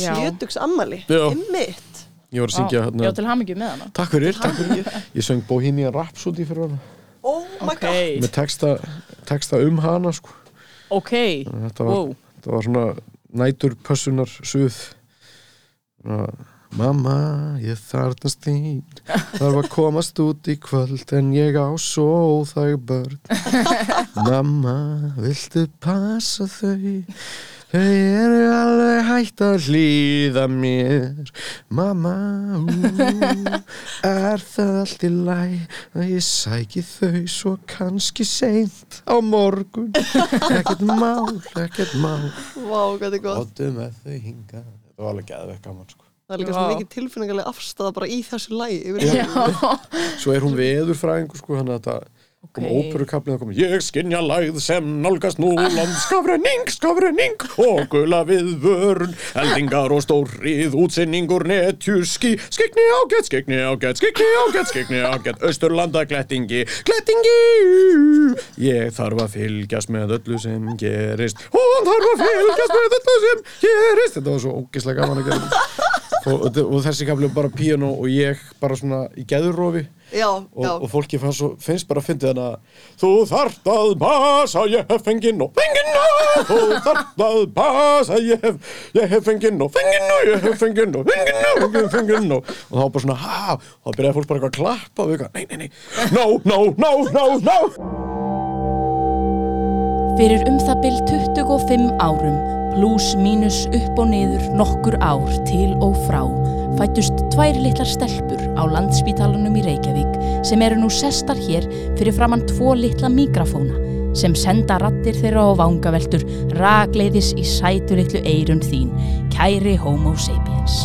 Já. sjötugs ammali Já. Ymmit Ég var að syngja Já, hérna. Til hamingju með hana. Takk fyrir, takk fyrir Ég söng Bohemian Rhapsody fyrir hana. Oh my Ok, god. Með texta, texta um hana sko. ok. Þetta, var, Wow, þetta var svona nætur pössunar suð. Svona, Mamma, ég þarnast þín þarf að komast út í kvöld en ég á svo óþæg börn. Mamma, viltu passa þau þau eru alveg hægt að hlýða mér. Mamma, ú, er það allt í læ að ég sæki þau svo kannski seint á morgun? Ekkert mál, ekkert mál. Vá, hvað er gott. Áttu með þau hinga Þetta var alveg geðveikt gaman sko. Það er líka Vá. svo mikið tilfinningarlega afstæða bara í þessu yfir já, Svo er hún veðurfræðingur sko, hann að þetta kom Ok. óperukablið kom Ég skinja lægð sem nálgast nú landskafrenning, skafrenning og gula við vörun eldingar og stórrið, útsinningur netjuski, skikni ágætt skikni ágætt, skikni ágætt, skikni ágætt austurlanda glettingi, glettingi Ég þarf að fylgjast með öllu sem gerist. Og þarf að fylgjast með öllu sem gerist. Þetta var svo ógislega gaman að gera og, og þessi kablið bara píano og ég bara svona í geðurofi Já, og, já. og fólki fannst, svo, finnst bara að fyndi þannig að þú þarft að basa, ég hef fenginn og fenginn og þú þarft að basa, ég hef, ég hef fenginn og fenginn og ég hef fenginn og fenginn og fenginn, fenginn og og þá bara svona, ha, og þá byrjaði fólk bara eitthvað að klappa og við eitthvað, nei, nei, nei, no, no, no, no, no. Fyrir um það byll 25 árum, pluss mínus upp og niður nokkur ár til og frá, fættust tvær litlar stelpur á landspítalunum í Reykjavík sem eru nú sestar hér fyrir framann tvo litla mikrafóna sem senda rattir þeirra á vangaveltur ragleiðis í sætu litlu eirun þín, kæri homo sapiens.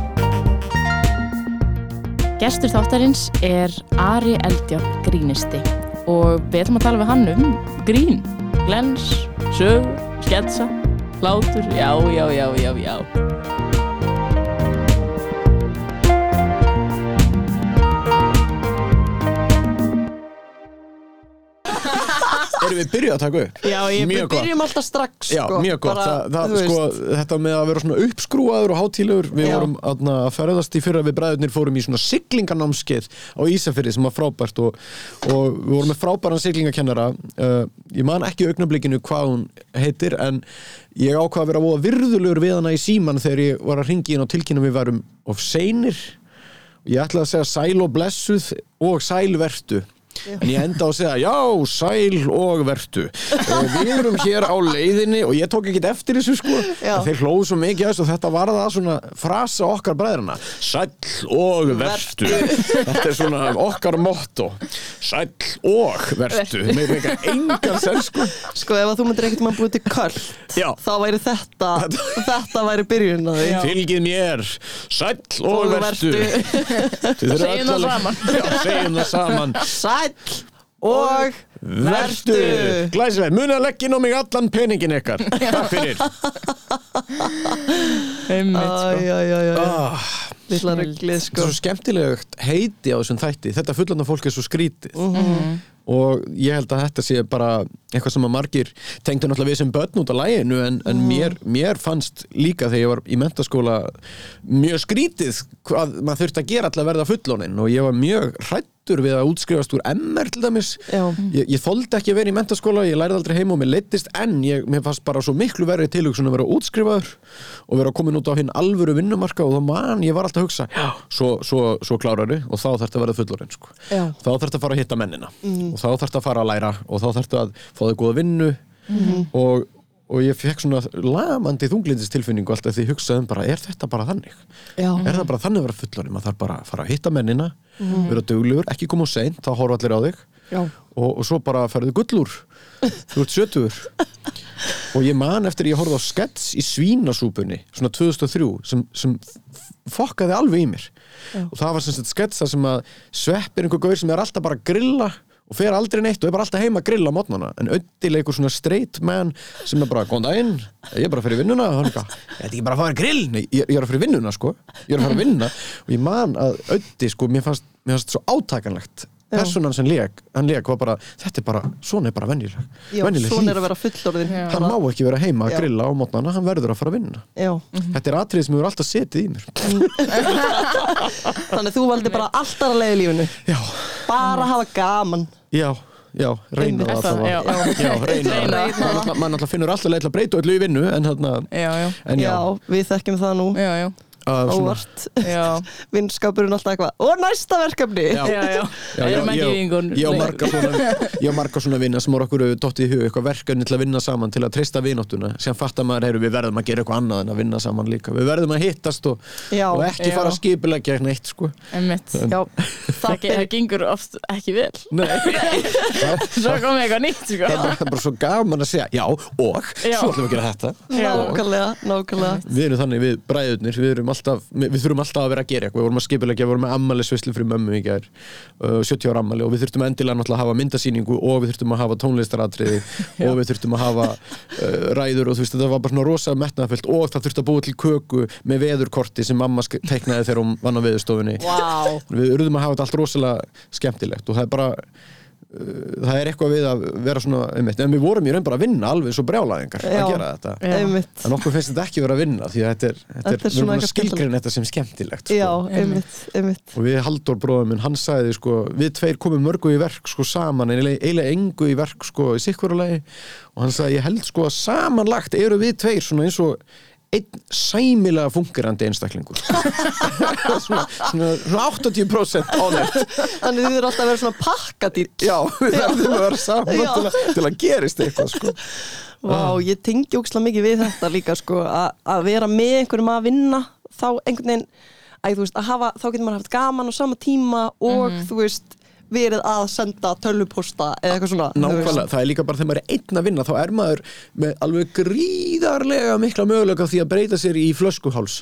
Gestur þáttarins er Ari Eldjárn grínisti og við ætlum að tala við hann um grín, glens, sög, sketsa, hlátur, já, já, já, já, já. Við byrjuð að taka upp? Já, ég Mjög Við gott byrjum alltaf strax Já, sko, mjög gott, bara, það, það, þú sko, veist. þetta með að vera svona uppskrúaður og hátílegur við Já. vorum aðna, að ferðast í fyrra við bræðurnir fórum í svona siglinganámskeið á Ísafirði sem var frábært og, og við vorum með frábæran siglingakennara uh, ég man ekki augnablikinu hvað hún heitir en ég ákvað að vera voða virðulegur við hana í síman þegar ég var að ringi inn á tilkynna við varum of seinir og ég ætlaði að segja sæl og blessuð og sælvertu en ég enda á að segja já, sæl og vertu. Og við erum hér á leiðinni og ég tók ekkert eftir þessu sko. Þeir hlóðu svo mikið að þessu og þetta var það svona frasa okkar bræðrana. Sæl og vertu. Þetta er svona okkar motto. Sæl og vertu. Með eitthvað engan sens sko. Sko ef að þú myndir ekkert maður búið til köll já, þá væri þetta þetta væri byrjun að því. Fylgið mér. Sæl og, vertu, Segjum það að- saman. já, segjum það saman Sæll. Og Vertu. Vertu Glæsileg, munið að leggja inn á mig allan peningin ykkar. Takk fyrir. Einmitt, sko. Ah, Lilla rugglið Þetta sko. er svo skemmtilegt heiti á þessum þætti. Þetta fullanda fólk er svo skrítið. Mhm. Og ég held að þetta sé bara eitthvað sem að margir tengdu náttúrulega við sem börn út á læginu en, en Mhm. mér, mér fannst líka þegar ég var í mentaskóla mjög skrítið hvað maður þurfti að gera alltaf að verða fullónin og ég var mjög hrætt hrættur við að útskrifast úr MR til dæmis Já. ég, ég þoldi ekki að vera í mentaskóla ég lærði aldrei heima og mér leittist en ég, mér fannst bara svo miklu verið tilhugsun að vera útskrifaður og vera komin út á hinn alvöru vinnumarka og þá man, ég var alltaf að hugsa svo, svo, svo klárari og þá þarf þetta að vera fullorinn sko. Já. þá þarf þetta að fara að hitta mennina og þá þarf þetta að fara að læra og þá þarf þetta að fá þau góða vinnu og, og ég fekk svona lamandi þunglindistilfinningu alltaf því ég hugsaði um bara, er þetta bara þannig? Já. Er það bara þannig að vera fullorinn? maður þarf bara að fara að hitta mennina vera duglegur, ekki koma á seint, þá horfa allir á þig Já. og, og svo bara ferðu gullur þú ert sjötugur og ég man eftir ég horfði á skets í svínasúpunni svona 2003 sem, sem fokkaði alveg í mér og það var sem sagt sketsa sem að svepp er einhver gaur sem er alltaf bara að grilla og fer aldrei neitt og er bara alltaf heima að grilla á mótnana en Öddi leikur svona straight man sem er bara, góðan daginn, ég er bara að fyrir vinnuna. Og hann er eitthvað, ég ætti ekki bara að fara að grill. Nei, ég, ég er að fyrir vinnuna sko, ég er að fara að vinna. Og ég man að Öddi sko, mér fannst, mér fannst svo átakanlegt. Personan sem leik, hann leik var bara þetta er bara, svona er bara Já, venjuleg svona er að vera fullorðin hann má ekki vera heima að Já. grilla á mótnana hann verður að fara að vinna. Já. þetta er atrið sem hefur alltaf setið í mér. Þannig þú valdi bara alltaf að leiða lífinu. Já, Bara hafa gaman já, já, reyna það allavega. já. já, reyna Reyna. það maður náttúrulega finnur alltaf leið til að breyta öllu í vinnu en þarna, Já, já, en já, Já, við þekkjum það nú já, já, Óvart. Já, Vinskapurinn alltaf eitthvað Og næsta verkefni. Já. já, ég á marga svona ég á marga svona vinna sem voru okkur dottið í hug eitthvað verkefni til að vinna saman til að treysta vináttuna sem fattar maður, heyru, við verðum að gera eitthvað annað en að vinna saman líka, við verðum að hittast og, og ekki Já. fara að skipulegja neitt sko. Einmitt. Já, Það, það ge- það gengur oft ekki vel. Nei, það, Svo komið eitthvað nýtt sko. það er bara- það er bara svo gaman að segja já og, Já. svo ætlum við að gera þetta. Já. nákvæmlega, nákvæmlega. Við erum þannig, við bræðurnir, við, erum alltaf, við þurfum alltaf að vera að gera eitthvað, við vorum að skipulegja, við vorum með ammali svislu fyrir mömmu í gær, uh, 70 ára ammali og við þurftum endilega náttúrulega að hafa myndasýningu og við þurftum að hafa tónlistaratriði og við þurftum að hafa uh, ræður og þú veist, þetta var bara svona rosa metnaðfullt og það þurfti að búa til köku með veðurkorti sem mamma teiknaði þegar hún vann á veðurstofunni. Vá. Við urðum að hafa þetta allt rosalega skemmtilegt og það er bara það er eitthvað við að vera svona einmitt, en við vorum í raun bara að vinna alveg svo brjálæðingar Já. að gera þetta. en okkur finnst þetta ekki vera að vinna því að þetta er, þetta Þetta er, er að eitthvað skilgreina þetta sem skemmtilegt Já, sko. einmitt, einmitt. Og við Halldór bróðum minn, hann sagði sko, við tveir komum mörgu í verk sko saman en eiginlega engu í verk sko í sikkverulegi og hann sagði ég held sko að samanlagt eru við tveir svona eins og einn sæmilega fungerandi einstaklingur. Svona, svona, svona 80% ánægt Þannig þið eru alltaf að vera svona pakkadýr. Já, við þarfum að vera saman til að, til að gerist eitthvað sko. Vá, ég tengi ókslega mikið við þetta líka sko, að að vera með einhverjum að vinna þá einhvern veginn að, veist, að hafa, þá getur maður haft gaman á sama tíma og þú veist verið að senda tölvuposta eða eitthvað svona. Nákvæmlega, það er líka bara þegar maður er einn að vinna þá er maður með alveg gríðarlega mikla möguleika á því að breyta sér í flöskuháls.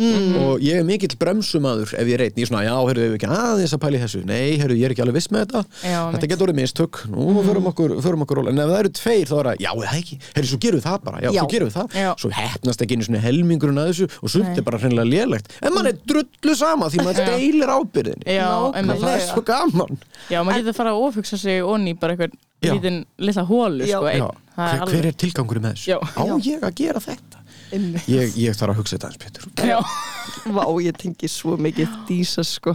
Mm. og ég er mikill bremsumadur ef ég er einn, ég er svona, já, heyrðu, við ekki aðeins að pæla í þessu? Nei, heyrðu, ég er ekki alveg viss með þetta. Já, þetta getur orðið mistök, nú Mm. förum okkur, förum okkur en ef það eru tveir þá er það, já, eða ekki, heyrðu, svo gerum við það bara. Já, Já. svo gerum við það, Já. svo hefnast ekki einu svona helmingurinn að þessu og sumt er bara hreinlega lélegt, en mann er drullu sama því maður deilir ábyrðinni það er svo gaman Já, maður getur að fara að ofugsa sig onni bara eitthvað lítinn litla hólu sko, einn. Já, Það hver, alveg- hver er tilgangurinn með þessu? Já. Á ég að gera þetta? Ég, ég þarf að hugsa þetta eins Já, Vá, ég tengi svo mikið dísa sko.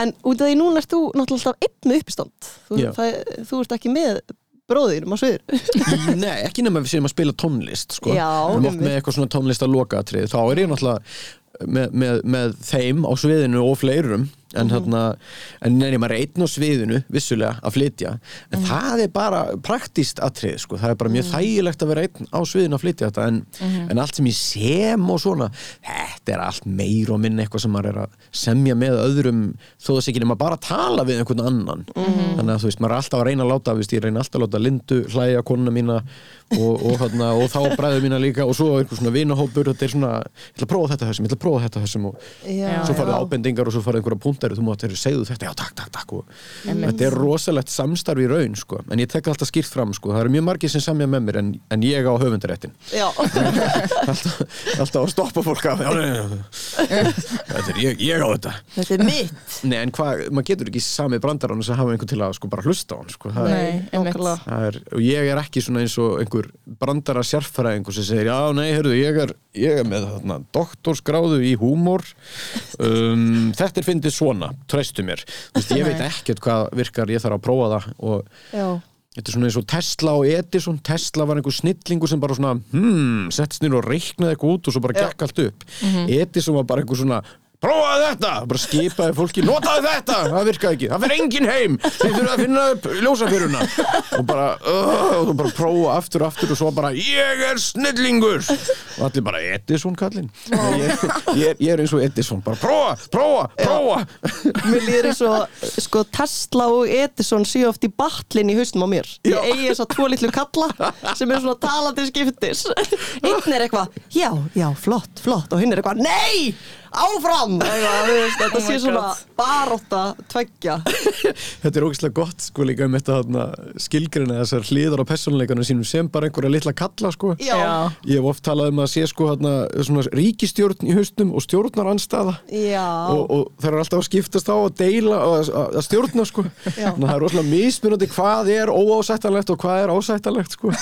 En út af því núna ert þú náttúrulega alltaf einn með uppistand. Þú, það, þú ert ekki með bróðinum á sviður Nei, ekki nema við séum að spila tónlist sko. Já, Við erum oft einmitt. með eitthvað svona tónlist að loka atrið Þá er ég náttúrulega með, með, með þeim á sviðinu og fleirum en, þarna, en neini, maður er einn á sviðinu vissulega að flytja. En það er bara praktíst atrið sko. það er bara mjög þægilegt að vera einn á sviðinu að flytja þetta. En, en allt sem ég sem og svona þetta er allt meir og minn eitthvað sem maður er að semja með öðrum þó þess ekki nema bara að tala við einhvern annan. Þannig að þú veist, maður er alltaf að reyna að láta veist, ég reyna alltaf að láta Lindu hlæja konuna mína og, og, hana, og þá bræður mína líka og svo einhver svona vinahópur þetta er svona, ég ætla að prófa þetta þessum, ég ætla að prófa þetta þessum og Já, svo farið ábendingar og svo farið einhverja punktari þú mátt þeirri segðu þetta, já takk, takk, takk og þetta er rosalegt samstarf í raun sko. en ég tek alltaf skýrt fram sko. það eru mjög margir sem semja með mér en, en ég á höfundaréttin alltaf, alltaf að stoppa fólk af þetta er ég, ég á þetta þetta er mitt Nei, en hvað, maður getur ekki sami brandarann sem hafa einhvern til að sko bara hlusta á hann sko. það, er, Nei, nákvæmlega. það er, og ég er ekki svona eins og einhver brandara sérfæraðingur sem segir, já, nei, hörðu, ég er, ég er með þarna doktorsgráðu í húmor um, þetta er fyndið svona, treystu mér. Veist, ég veit ekkert hvað virkar, ég þarf að prófa það og Já, Þetta er svona eins og Tesla og Edison. Tesla var einhver snillingur sem bara svona hmm, settist nýr og reiknaði eitthvað út og svo bara gekk allt upp. Edison var bara einhver svona prófaði þetta, bara skipaði fólki. Notaði þetta, það virkaði ekki, það fyrir engin heim. Þið þurfum að finna upp ljósafyruna. Og bara, uh, og bara prófa aftur og aftur og svo bara, ég er snillingur. Og allir bara, Edison kallinn. Ég, ég, ég er eins og Edison. Bara prófa, prófa, prófa. Mér líður eins og sko, Tesla og Edison séu oft í batlinn í haustum á mér. Já. Ég eigi þess að tvo litlu kalla sem er svona talandi skiptis. Einn er eitthvað, já, já, flott, flott. Og hinn er eitthvað, nei, áfram Þetta Oh sé svona baróta tveggja Þetta er ógeðslega gott sko líka um þetta þarna, skilgreina þessar hliðar á persónuleikanum sínum sem bara einhverja litla kalla sko. Já. Ég hef oft talað um að sé sko þarna, svona ríkistjórn í haustum og stjórnaranstaða já, og, og það er alltaf að skiptast á að deila og að, að stjórna sko. Það er rosalega mismunandi hvað er óásættanlegt og hvað er ásættanlegt sko.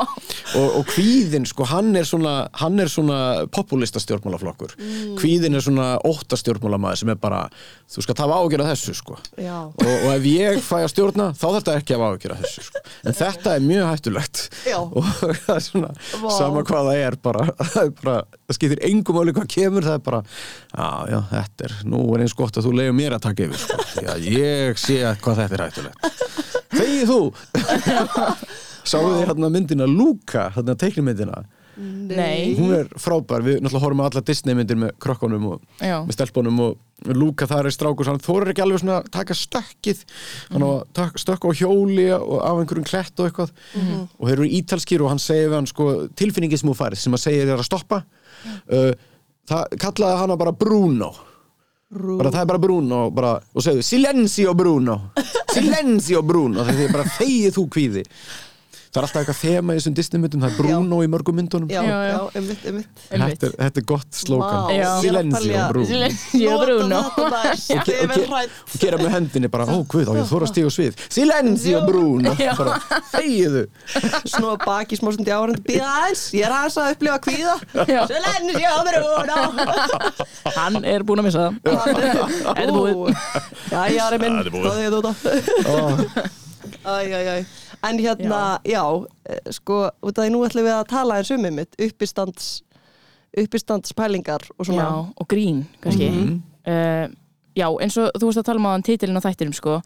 og, og kvíðin sko, hann er svona, hann er svona populista stjórnmálaflokkur Mm. kvíðin er svona ótta stjórnmálamaður sem er bara, þú skal hafa ágjörð þessu sko já og, og ef ég fæ að stjórna þá þarf þetta ekki að ágjöra þessu sko. en þetta er mjög hættulegt Já. og það er svona Vá. sama hvað það er bara, það, bara, það skiptir engum áli hvað kemur það er bara, já já þetta er nú er eins gott að þú leiður mér að taka yfir sko. að ég sé hvað þetta er hættulegt þegið þú sáðu þið hérna myndina Luca, hérna teiknimyndina Nei. hún er frábær, við náttúrulega horfum á alla Disney myndir með krökkunum og Já. með stelpunum og Luka þar er strákur hann þórar ekki alveg svona að taka stökkið. Hann á að tak- stökka á hjóli og af einhverjum klett og eitthvað. Og þeir eru ítalskir og hann segir við hann sko, tilfinningi sem þú færið sem að segja þér að stoppa. Uh, það kallaði hana bara Bruno. Bara það er bara Bruno bara, og segðu Silenzio Bruno. Silenzio Bruno. Þegar þið bara þegið þú kvíði það er alltaf eitthvað þema í þessum Disney myndum það er Bruno í mörgum myndunum. Já, Já, já, já. einmitt, einmitt. Einmitt. þetta er, þetta er gott slókan Já. Silenzio Bruno. Silencio Bruno. og, gera með hendinni bara, ó guð, á ég þóra stíg og svið. Silenzio Bruno. Já. bara, þegiðu Snúa baki smá stundi aðeins, ég er aðeins að upplifa kvíða. Já. Silencio Bruno. Hann er búinn að missa það. Þetta er búið. Já, ég er minn. Þetta er búið. Hvað? Æ, æ, æ En hérna, já, eh, sko út af því nú ætlum við að tala eins um mitt uppistands uppistandspælingar og svona. Já, og grín, kannski. Uh, Já, eins og þú veist að tala um á þann titilin á þættinum, sko.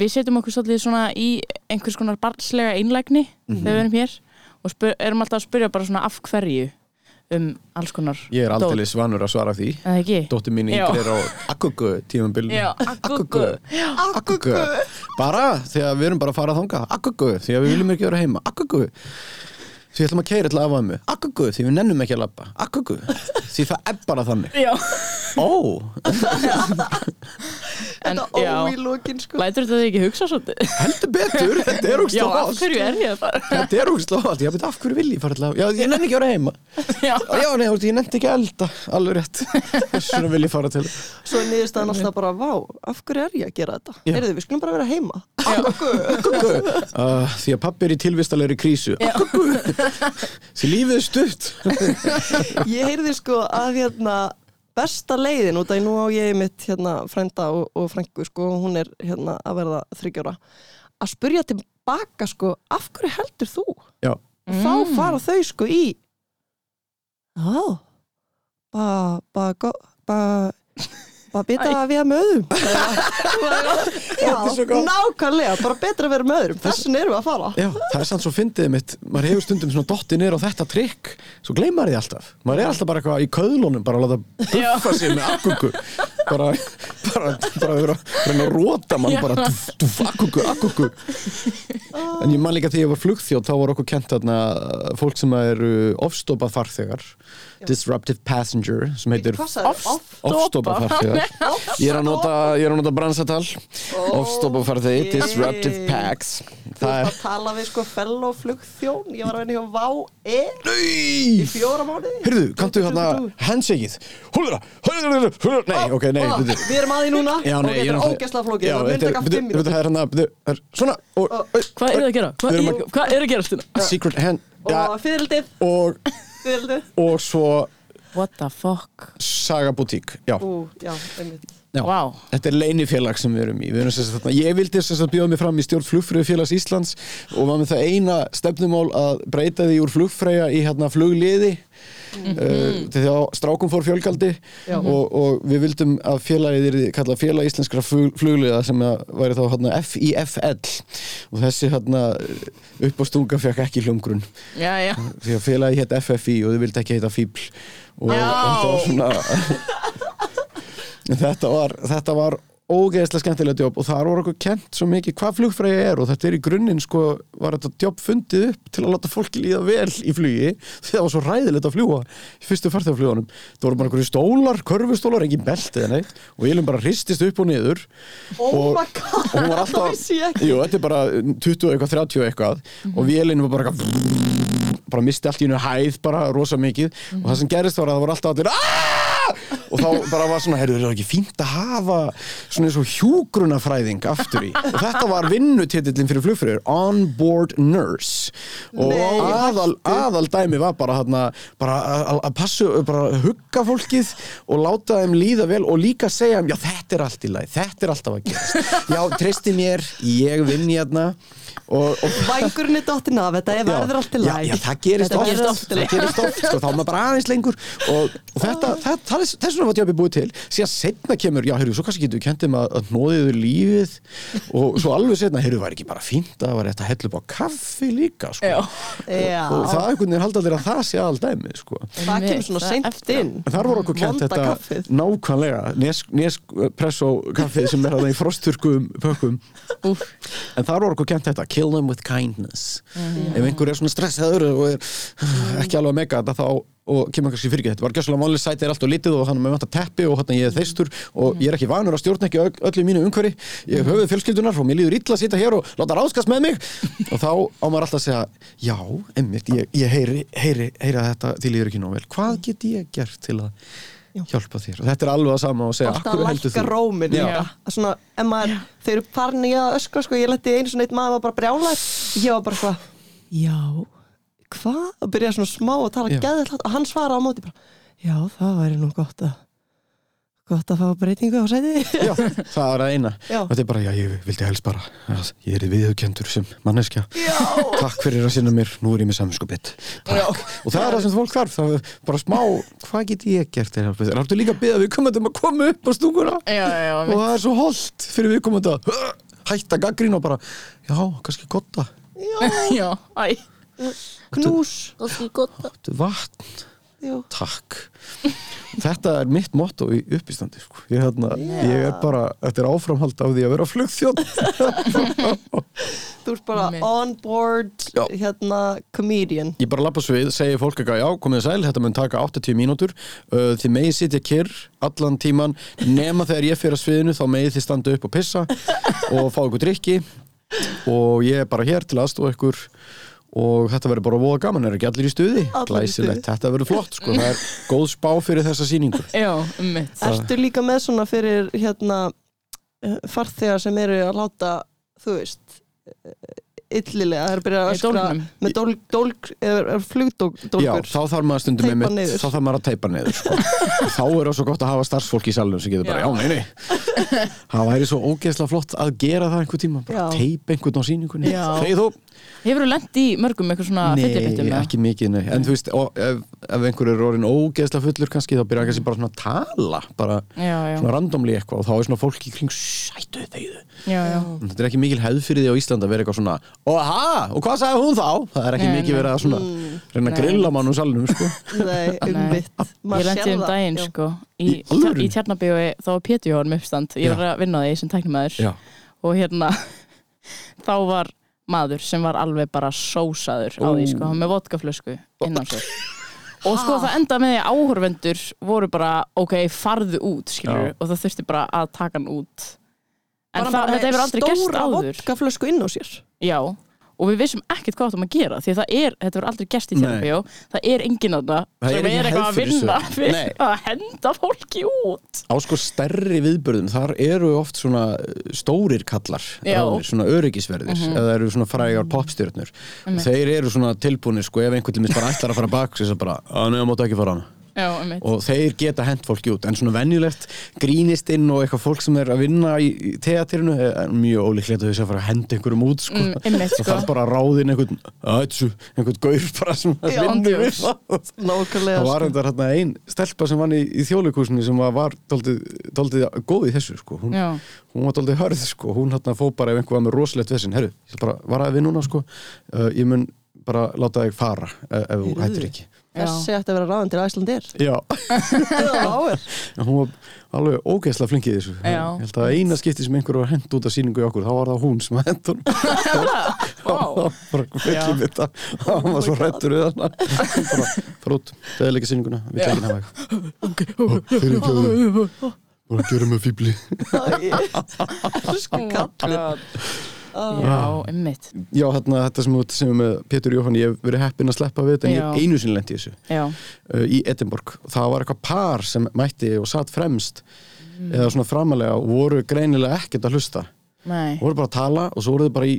Við setjum okkur svolítið svona í einhvers konar barnslega einlægni þegar við erum hér og spyr, erum alltaf að spyrja bara svona af hverju um alls konar ég er aldrei svanur að svara því. Dóttir mín yngri er á akkugu tímambil Já, akkugu. akkugu bara þegar við erum bara að fara þangað. Akkugu, því að við viljum ekki vera heima. Akkugu því við ætlum að keira til afaðum akkugu, því við nennum ekki að labba. Akkugu, því það er bara þannig. Já, ó, en Þetta já. ó í lókin sko. Lætur þetta þig ekki hugsa svolítið? heldur betur. Þetta er Já, ógst af hverju er ég það? Þetta er ógst lofald, ég veit af hverju vil ég fara til að Já, ég nenni ekki að vera heima. Já, Já, nei, þú veist, ég nenni ekki að elda. Alveg rétt. Vegna vil ég fara til. Svo er niðurstaðan alltaf bara, vá, af hverju er ég að gera þetta? Já. Heyrðu, við skulum bara vera heima. Akkugu uh, Því að pappi er í tilvistalegri krísu. Akkugu Því lífið er stutt. Ég heyrði sko að hérna besta leiðin út af nú á ég mitt hérna frænda og, og frængu sko og hún er hérna að verða þryggjóra að spurja tilbaka sko af hverju heldur þú? Já, þá fara þau sko í Já ba, ba, go, ba bara betra að vera með öðrum? Já, nákvæmlega bara betra að vera með öðrum, þessin erum við að fara. Já, það er sann svo fyndið mitt. Maður hefur stundum svona dotti niður á þetta trikk Svo gleymar því alltaf. Maður er alltaf bara eitthvað í köðlunum Bara að láta buffa sig með akkugu Bara, bara, bara vera, reyna að róta mann. Bara, duf, duf, akkugu, akkugu En ég man líka þegar ég var flugþjóð þá var okkur kent þarna fólk sem eru ofstopað farþegar disruptive passenger sem heitir Hvað sagði? ofstopað farþegar ég er að nota, ég er að nota bransatal. Ofstopað farþegi, ok. disruptive packs. það er að tala við sko fellow flugþjón Ég var að vinna hjá Vá E í fjóra mánuði. Hyrðu, kanntu hérna handshakeið Húlra, húlra, húlra Nei, ok, nei, Við erum að því núna. Ég Þetta er ógæslega flókið. Það er, það hérna, það er svona og, og, Hvað er það að gera? Hvað er, er að gera? Secret hand Og fyrirldið og, og svo What the fuck? Saga Boutique, já. Ú, já, einmitt Já. Vá. Þetta er leinifélag sem við erum í. Við erum sagt, þarna, Ég vildi sem sagt bjóða mig fram í stjórn flugfröðufélags Íslands og var með það eina stefnumál að breyta því úr flugfreyja í hérna flugliði mm því að strákum fór fjölgaldi og, og við vildum að félagið er kallað félag íslenskra flug, flugliða sem að væri þá hérna FIFL og þessi hérna upp á stunga fekk ekki hljómgrunn. Því að félagi hétt FFI og þau vildi ekki heita FIBL og Já. þetta var svona þetta var, þetta var ógeðslega skemmtilega jobb og þar voru okkur kent svo mikið hvað flugfræði er og þetta er í grunninn sko var þetta jobb fundið upp til að láta fólki líða vel í flugi? Því það var svo ræðilegt að fljúa í fyrstu farþegaflugunum. Það voru bara einhverju stólar, körfustólar, engin beltið neitt og ég bara hristist upp og niður. Oh og, og hún var það alltaf jú, þetta er bara 20 og eitthvað, 30 og eitthvað. Og vélinn var bara bara misti allt í hennu hæð bara rosa mikið. Og það sem gerist var að það voru alltaf allir "Aah!" Og þá bara var svona, heyrðu, er ekki fínt að hafa svona eins og hjúgrunafræðing aftur í? Og þetta var vinnutitillin fyrir flugfröður, onboard nurse. Og Nei, aðal, aðal dæmi var bara hérna bara að- passu, bara hugga fólkið og láta þeim líða vel og líka segja þeim, já þetta er allt í lagi þetta er alltaf að gerast, já treysti mér ég vinn hérna Vængurinn er dottin af, þetta er verður allt í já, læg já, það gerist oft, það gerist oft sko, þá er maður bara aðeins lengur og, og þetta, það, það, er- þess vegna var tjópið búið til síðan setna kemur, já, heyrðu, svo kannski getur við kentum að, að nóðiðu lífið og svo alveg setna, heyrðu, var ekki bara fínt að það var þetta hell upp á kaffi líka sko. Já. Já, og það er einhvern veginn halda allir að það sé aldæmi sko. það kemur svona Það á. inn En þar voru okkur kent Vonda þetta kaffið. nákvæmlega Nespresso kaffið sem er þarna í frosturkum pökkum en þar voru okkur kent þetta kill them with kindness. Ef einhver er svona stressaður og er ekki alveg mega þetta þá og kemur kannski fyrir þetta var gjössalega málið sæti er allt og litið og hann er með vant að teppi og hann ég er þeistur og ég er ekki vanur að stjórna ekki öll, öllu í mínu umhverfi. Ég hef höfuð fjölskyldunar og mér líður illa að sitja hér og láta ráðskast með mig. Og þá á maður alltaf að segja já, emmitt, ég, ég heyri, heyri, heyri að þetta til líður ekki nóg vel. Hvað get ég gert til að hjálpa þér. Og þetta er alveg að sama og segja alltaf "Af hverju að þú?" rómin svona, ef maður, þeir eru farin í að öskra sko, ég leti einu svona eitt maður var bara brjálæð ég var bara hvað, já hvað, og byrjaði svona smá að tala Já. geðið og hann svara á móti bara, já, það væri nú gott að gott að fá breytingu á sæti Já, það er að eina. Já. þetta er bara, já, ég vildi helst bara að ég er viðurkendur sem manneskja. Já. takk fyrir að sinna mér, nú er ég með samskupið takk, og það er það sem fólk þarf það er bara smá, hvað get ég gert þér, áttu líka að byggja viðkomandi um að koma upp á stúkuna? Já, já, já. og það er svo holdt fyrir viðkomandi að hætta gaggrín og bara, já, kannski gotta. Já, æ. knús. Það er gott. áttu vatn, já. takk. Þetta er mitt motto í uppístandi sko. ég, hérna, ég er bara, þetta er áframhald af því að vera flugþjótt þú ert bara on board hérna comedian. Ég bara lappa svið, segi fólk eitthvað, já, komið sæl, þetta mun taka 80 mínútur, uh, þið megið sitja kyrr allan tíman, nema þegar ég fyrir að sviðinu, þá megið þið standa upp og pissa og fá ykkur drikki og ég er bara hér til aðstofa ykkur og þetta verður bara voða gaman, er ekki allir í stuði? Glæsilegt, stuði. þetta verður flott, sko, það er góð spá fyrir þessa sýningu. Já, um mitt. Ertu líka með svona fyrir hérna eh, farþegar sem eru að láta þú veist eh, illilega, það er að byrja að öskra með dólg, dólg eða Já, flugdólgur þá þarf maður stundum einmitt- niður. þá þarf maður að teipa niður sko. þá er það svo gott að hafa starfsfólk í salunum sem getur bara, Já. já, nei, nei það væri svo ógeðslega flott að gera það einhver tíma, bara Já. teipa einhvern á sýningunni Já. Þegið þú? Hefur þú lent í mörgum eitthvað svona Nei, fyllibittum? ekki mikið, nei en þú veist, og, ef, ef einhver er orðin ógeðslega fullur kannski, þá byrja kannski bara svona að tala bara Já, já, svona randomli eitthvað og þá er svona fólk í kring sætu já, já. þetta er ekki mikil hefð fyrir því á Íslandi að vera eitthvað svona og ha, og hvað sagði hún þá? það er ekki Nei, mikið nei. verið að svona reyna að Nei. grilla mann úr salnum sko. Nei, um Nei. mitt Ég lendi um daginn, sko, í, Í í Tjarnabíói, þá var Pétur Jóhann með uppstand, ég var að vinna á því sem tæknumæður Já. og hérna, þá var maður sem var alveg bara sósaður á því, sko, með vodkaflösku innan sér. Og sko það enda með því að áhorfendur voru bara, ok, farðu út, skilur, og það þurfti bara að taka hann út. En það, þetta hefur aldrei stóra áður. vodkaflösku inn á sér Já, og við vissum ekkert hvað áttum að gera því að það er, þetta verður aldrei gerst í tjárnbjó það er enginn að það sem er eitthvað að vinna fyrir Nei. að henda fólki út. Á sko stærri viðbörðum þar eru oft svona uh, stórir kallar. Já. ráðnir, svona öryggisverðir eða eru svona frægar popstjörnur Einmitt. þeir eru svona tilbúinir sko ef einhvern til bara ætlar að fara bak svo bara, að neða máttu ekki fara. hana Já, og þeir geta hent fólki út en svona venjulegt grínistinn og eitthvað fólk sem er að vinna í, teatrinu er mjög ólíklegt að þau sé að fara að henda einhverjum út sko. Mm, einmitt, sko. þarf bara að ráðin einhvern ætsu, einhvern gaur bara sem Já, vinnur við það það var sko. enda hérna ein stelpa sem vann í, í þjóðleikúsinu sem var, var daldið góð í þessu sko. hún, hún var daldið hörð sko. hún hérna fó bara ef einhver var með rosalegt vesinn herru, ég bara varaði við núna sko. uh, ég mun bara láta þig fara ef, ef þú hættir ekki. Þessi ætti að vera ráðan til Æslandir já, hún var alveg ógeðslega flinkið þessu. Já. ég held að eina skipti sem einhver var hend út af síningu í okkur, þá var það hún sem var hend hún bara fyllir mitt að hann var svo hrættur við hann. Bara fara út, það er líka síninguna við tekinn hafa eitthvað fyrir ekki að bara gera með fýbli sko kallið já, einmitt. já, þarna, þetta sem við sem með Pétur Jóhann, ég hef verið heppinn að sleppa við þetta en ég Já. hef einu sinni lent í þessu Já, uh, í Edinborg það var eitthvað par sem mætti og satt fremst Mm. eða svona framalega og voru greinilega ekkert að hlusta nei. voru bara að tala og svo voru þau bara í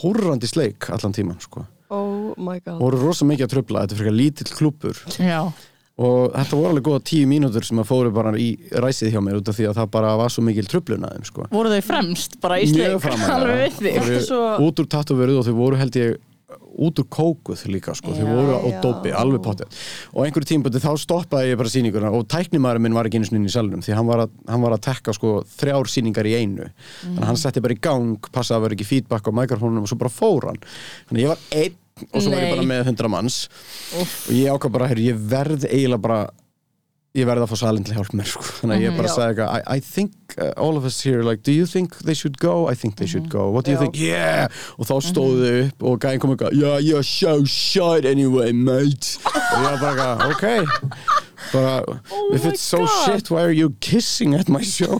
hórrandi sleik allan tíman sko. oh my god voru rosa mikið að tröfla, þetta er fyrir lítill klúpur Já, og þetta voru alveg góða tíu mínútur sem að fóru bara í ræsið hjá mér út af því að það bara var svo mikil tröflun að þeim sko. voru þau fremst bara í sleik? Svo- út úr tattuverið og þau voru held ég út úr kókuð líka sko. þau Já. voru á dópi, alveg pottið og einhverju tímpöndi þá stoppaði ég bara sýninguna og tæknimaður minn var ekki einu sinni inn í salunum því hann var að, hann var að tekka sko, þrjár sýningar í einu þannig að hann setti bara í gang, passaði að vera ekki feedback á mikrofónunum og svo bara fór hann þannig ég var einn og svo var ég bara með hundra manns og ég ákvað bara, heyrðu, ég verð eiginlega bara ég verð að fá að hjálpa mér sko. þannig að ég bara Já. sagði eitthvað I, I think uh, all of us here, like, do you think they should go? I think they should go, what do you Já. think? Yeah! og þá stóðu þau upp og gæðin kom eitthvað yeah, you're so short anyway, mate og ég var bara eitthvað, ok bara, if my it's so God. shit why are you kissing at my show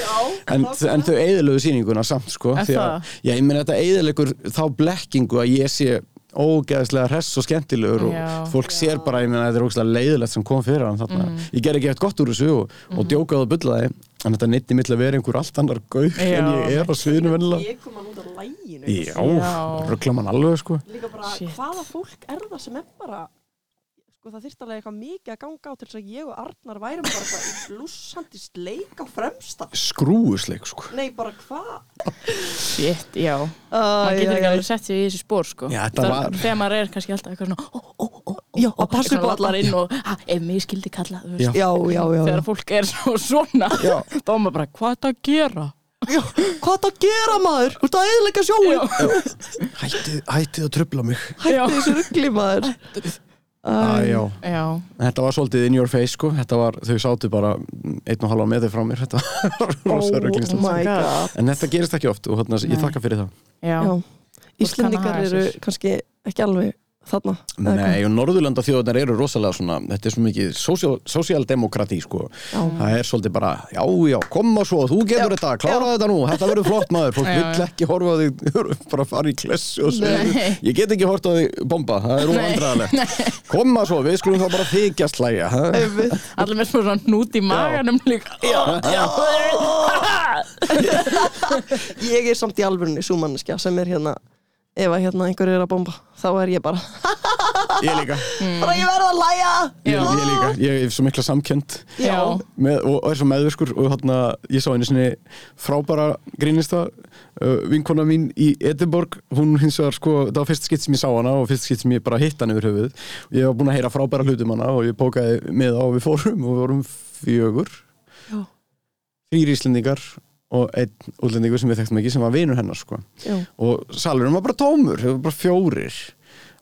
en, en þau eðilögu sýninguna samt sko, Er því að það? já, ég meina þetta eðilegur þá blekkingu að ég sé ógeðslega hress og skemmtilegur Já. og fólk sér bara, ég meina þetta er ógeðslega leiðilegt sem kom fyrir hann þarna, Mhm. ég ger ekki eftir gott úr þessu og, og djókaði og bullaði en þetta neytti mitt að vera einhver allt annar gaur Já. en ég er á sviðinu vennilega ég kom hann út af læginu já, Já. ruggla mann alveg sko líka bara Shit. hvaða fólk er það sem er bara sko það þyrst alveg eitthvað mikið að ganga á til þess að ég og Arnar værum bara eitthvað í blússandi sleik á fremsta skrúusleik sko nei bara hvað Shit, já. uh, maður getur ekki alveg sett sig í þessu spór sko. Já, Það- var- þegar maður er kannski alltaf eitthvað svona ó, ó, ó, Já, að á eitthvað alla. allar inn og "Ah, ef mig skildi kalla þú Já. veist, já já já, þegar fólk er svo, svona Já. þá er maður bara, hvað er þetta að gera? já hvað það gera maður þú ert að eðlega sjóin hættið, hættið að trubla mig Já. hætti þessu ruggli maður Æ, já. Já, þetta var svolítið in your face sko. Þetta var, þau sátu bara einn og halva metri frá mér. Þetta var rosa oh rugglingslegt my god. en þetta gerist ekki oft og hérna, ég þakka fyrir það. Já, já. Íslendingar eru kannski ekki alveg þarna Nei, og Norðurlanda þjóðunar eru rosalega svona, þetta er svo mikið sósíaldemokrati, sko. Já. Það er svolítið bara, já, já, koma svo, þú getur Já, þetta, klára þetta nú, þetta verður flott maður, fólk vill ekki horfa á þig, bara fara í klessu og svo. Nei. Ég get ekki horfa á þig bomba, það er Nei. óandræðalegt. Koma svo, við skulum þá bara ha? Einmitt. allir með svona hnút í maganum líka Já, ég er samt í alvörunni súmanneskja sem er hérna ef að hérna einhver er að bomba þá er ég bara Ég líka, bara ég verð að læja ég, ég líka, ég er svo mikla samkjönd. já, með, og, og er svo meðvirkur og hérna, ég sá einu sinni frábæra grínista uh, vinkona mín í Edinborg. Hún hins vegar sko, það var fyrst skipt sem ég sá hana og fyrst skipt sem ég bara hitt hann yfir höfuð. Og ég var búin að heyra frábæra hlutum hana og ég bókaði með á og við fórum og við vorum fjögur. Já. þrýr íslendingar og einn útlendingur sem við þekktum ekki sem var vinur hennar sko. Og salurinn var bara tómur, það var bara fjórir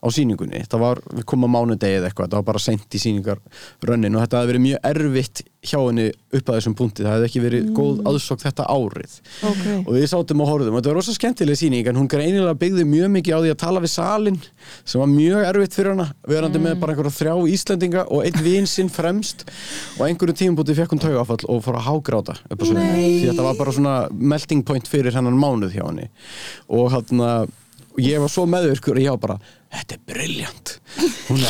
á sýningunni, það var, við komum á mánudegi eða eitthvað, það var bara sent í sýningarrönnin og þetta hafði verið mjög erfitt hjá henni upp að þessum punkti, það hefði ekki verið góð aðsók þetta árið. Ok. Og við sátum og horfðum og þetta var rosa skemmtileg sýning en hún greinilega byggði mjög mikið á því að tala við salin sem var mjög erfitt fyrir hana verandi með bara einhverja þrjá Íslendinga og einn vin sinn fremst. Og einhverju tímabúti fekk hún taugafall og fór að hágráta upp sviðinu. Nei. því þetta var bara svona melting point fyrir hennan mánuð hjá henni. Og hann ég var svo meðvirkur og ég var bara þetta er briljant hún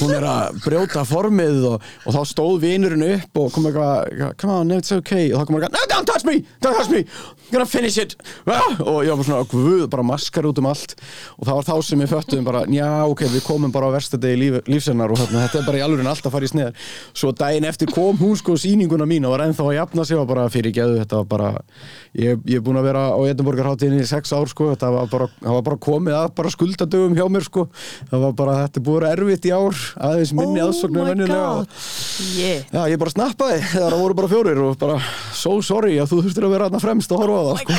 hún er að brjóta formið og, og þá stóð vinurinn upp og kom eitthvað, come on, it's okay. Og þá kom eitthvað, no, don't touch me, don't touch me gonna finish it. Ah! og ég var bara svona, guð, bara maskar út um allt. Og það var þá sem við föttum bara, já, ok, við komum bara á versta degi líf, lífsennar og þarna, þetta er bara í alveg alltaf að fara í sneðar. Svo daginn eftir kom hún sko sýninguna mín og var ennþá að jafna sig og bara fyrir geðu þetta var bara, ég, er búin að vera á Edinborgarháttíðinni í sex ár sko þetta var bara, það var bara komið að bara skuldadögum hjá mér sko, það var bara, þetta er búin að vera erfitt í ár, aðeins minni Oh og- Yeah. Ég bara snappaði, það voru bara fjórir og bara, so sorry að þú þurftir að vera þarna fremst að horfa það, sko.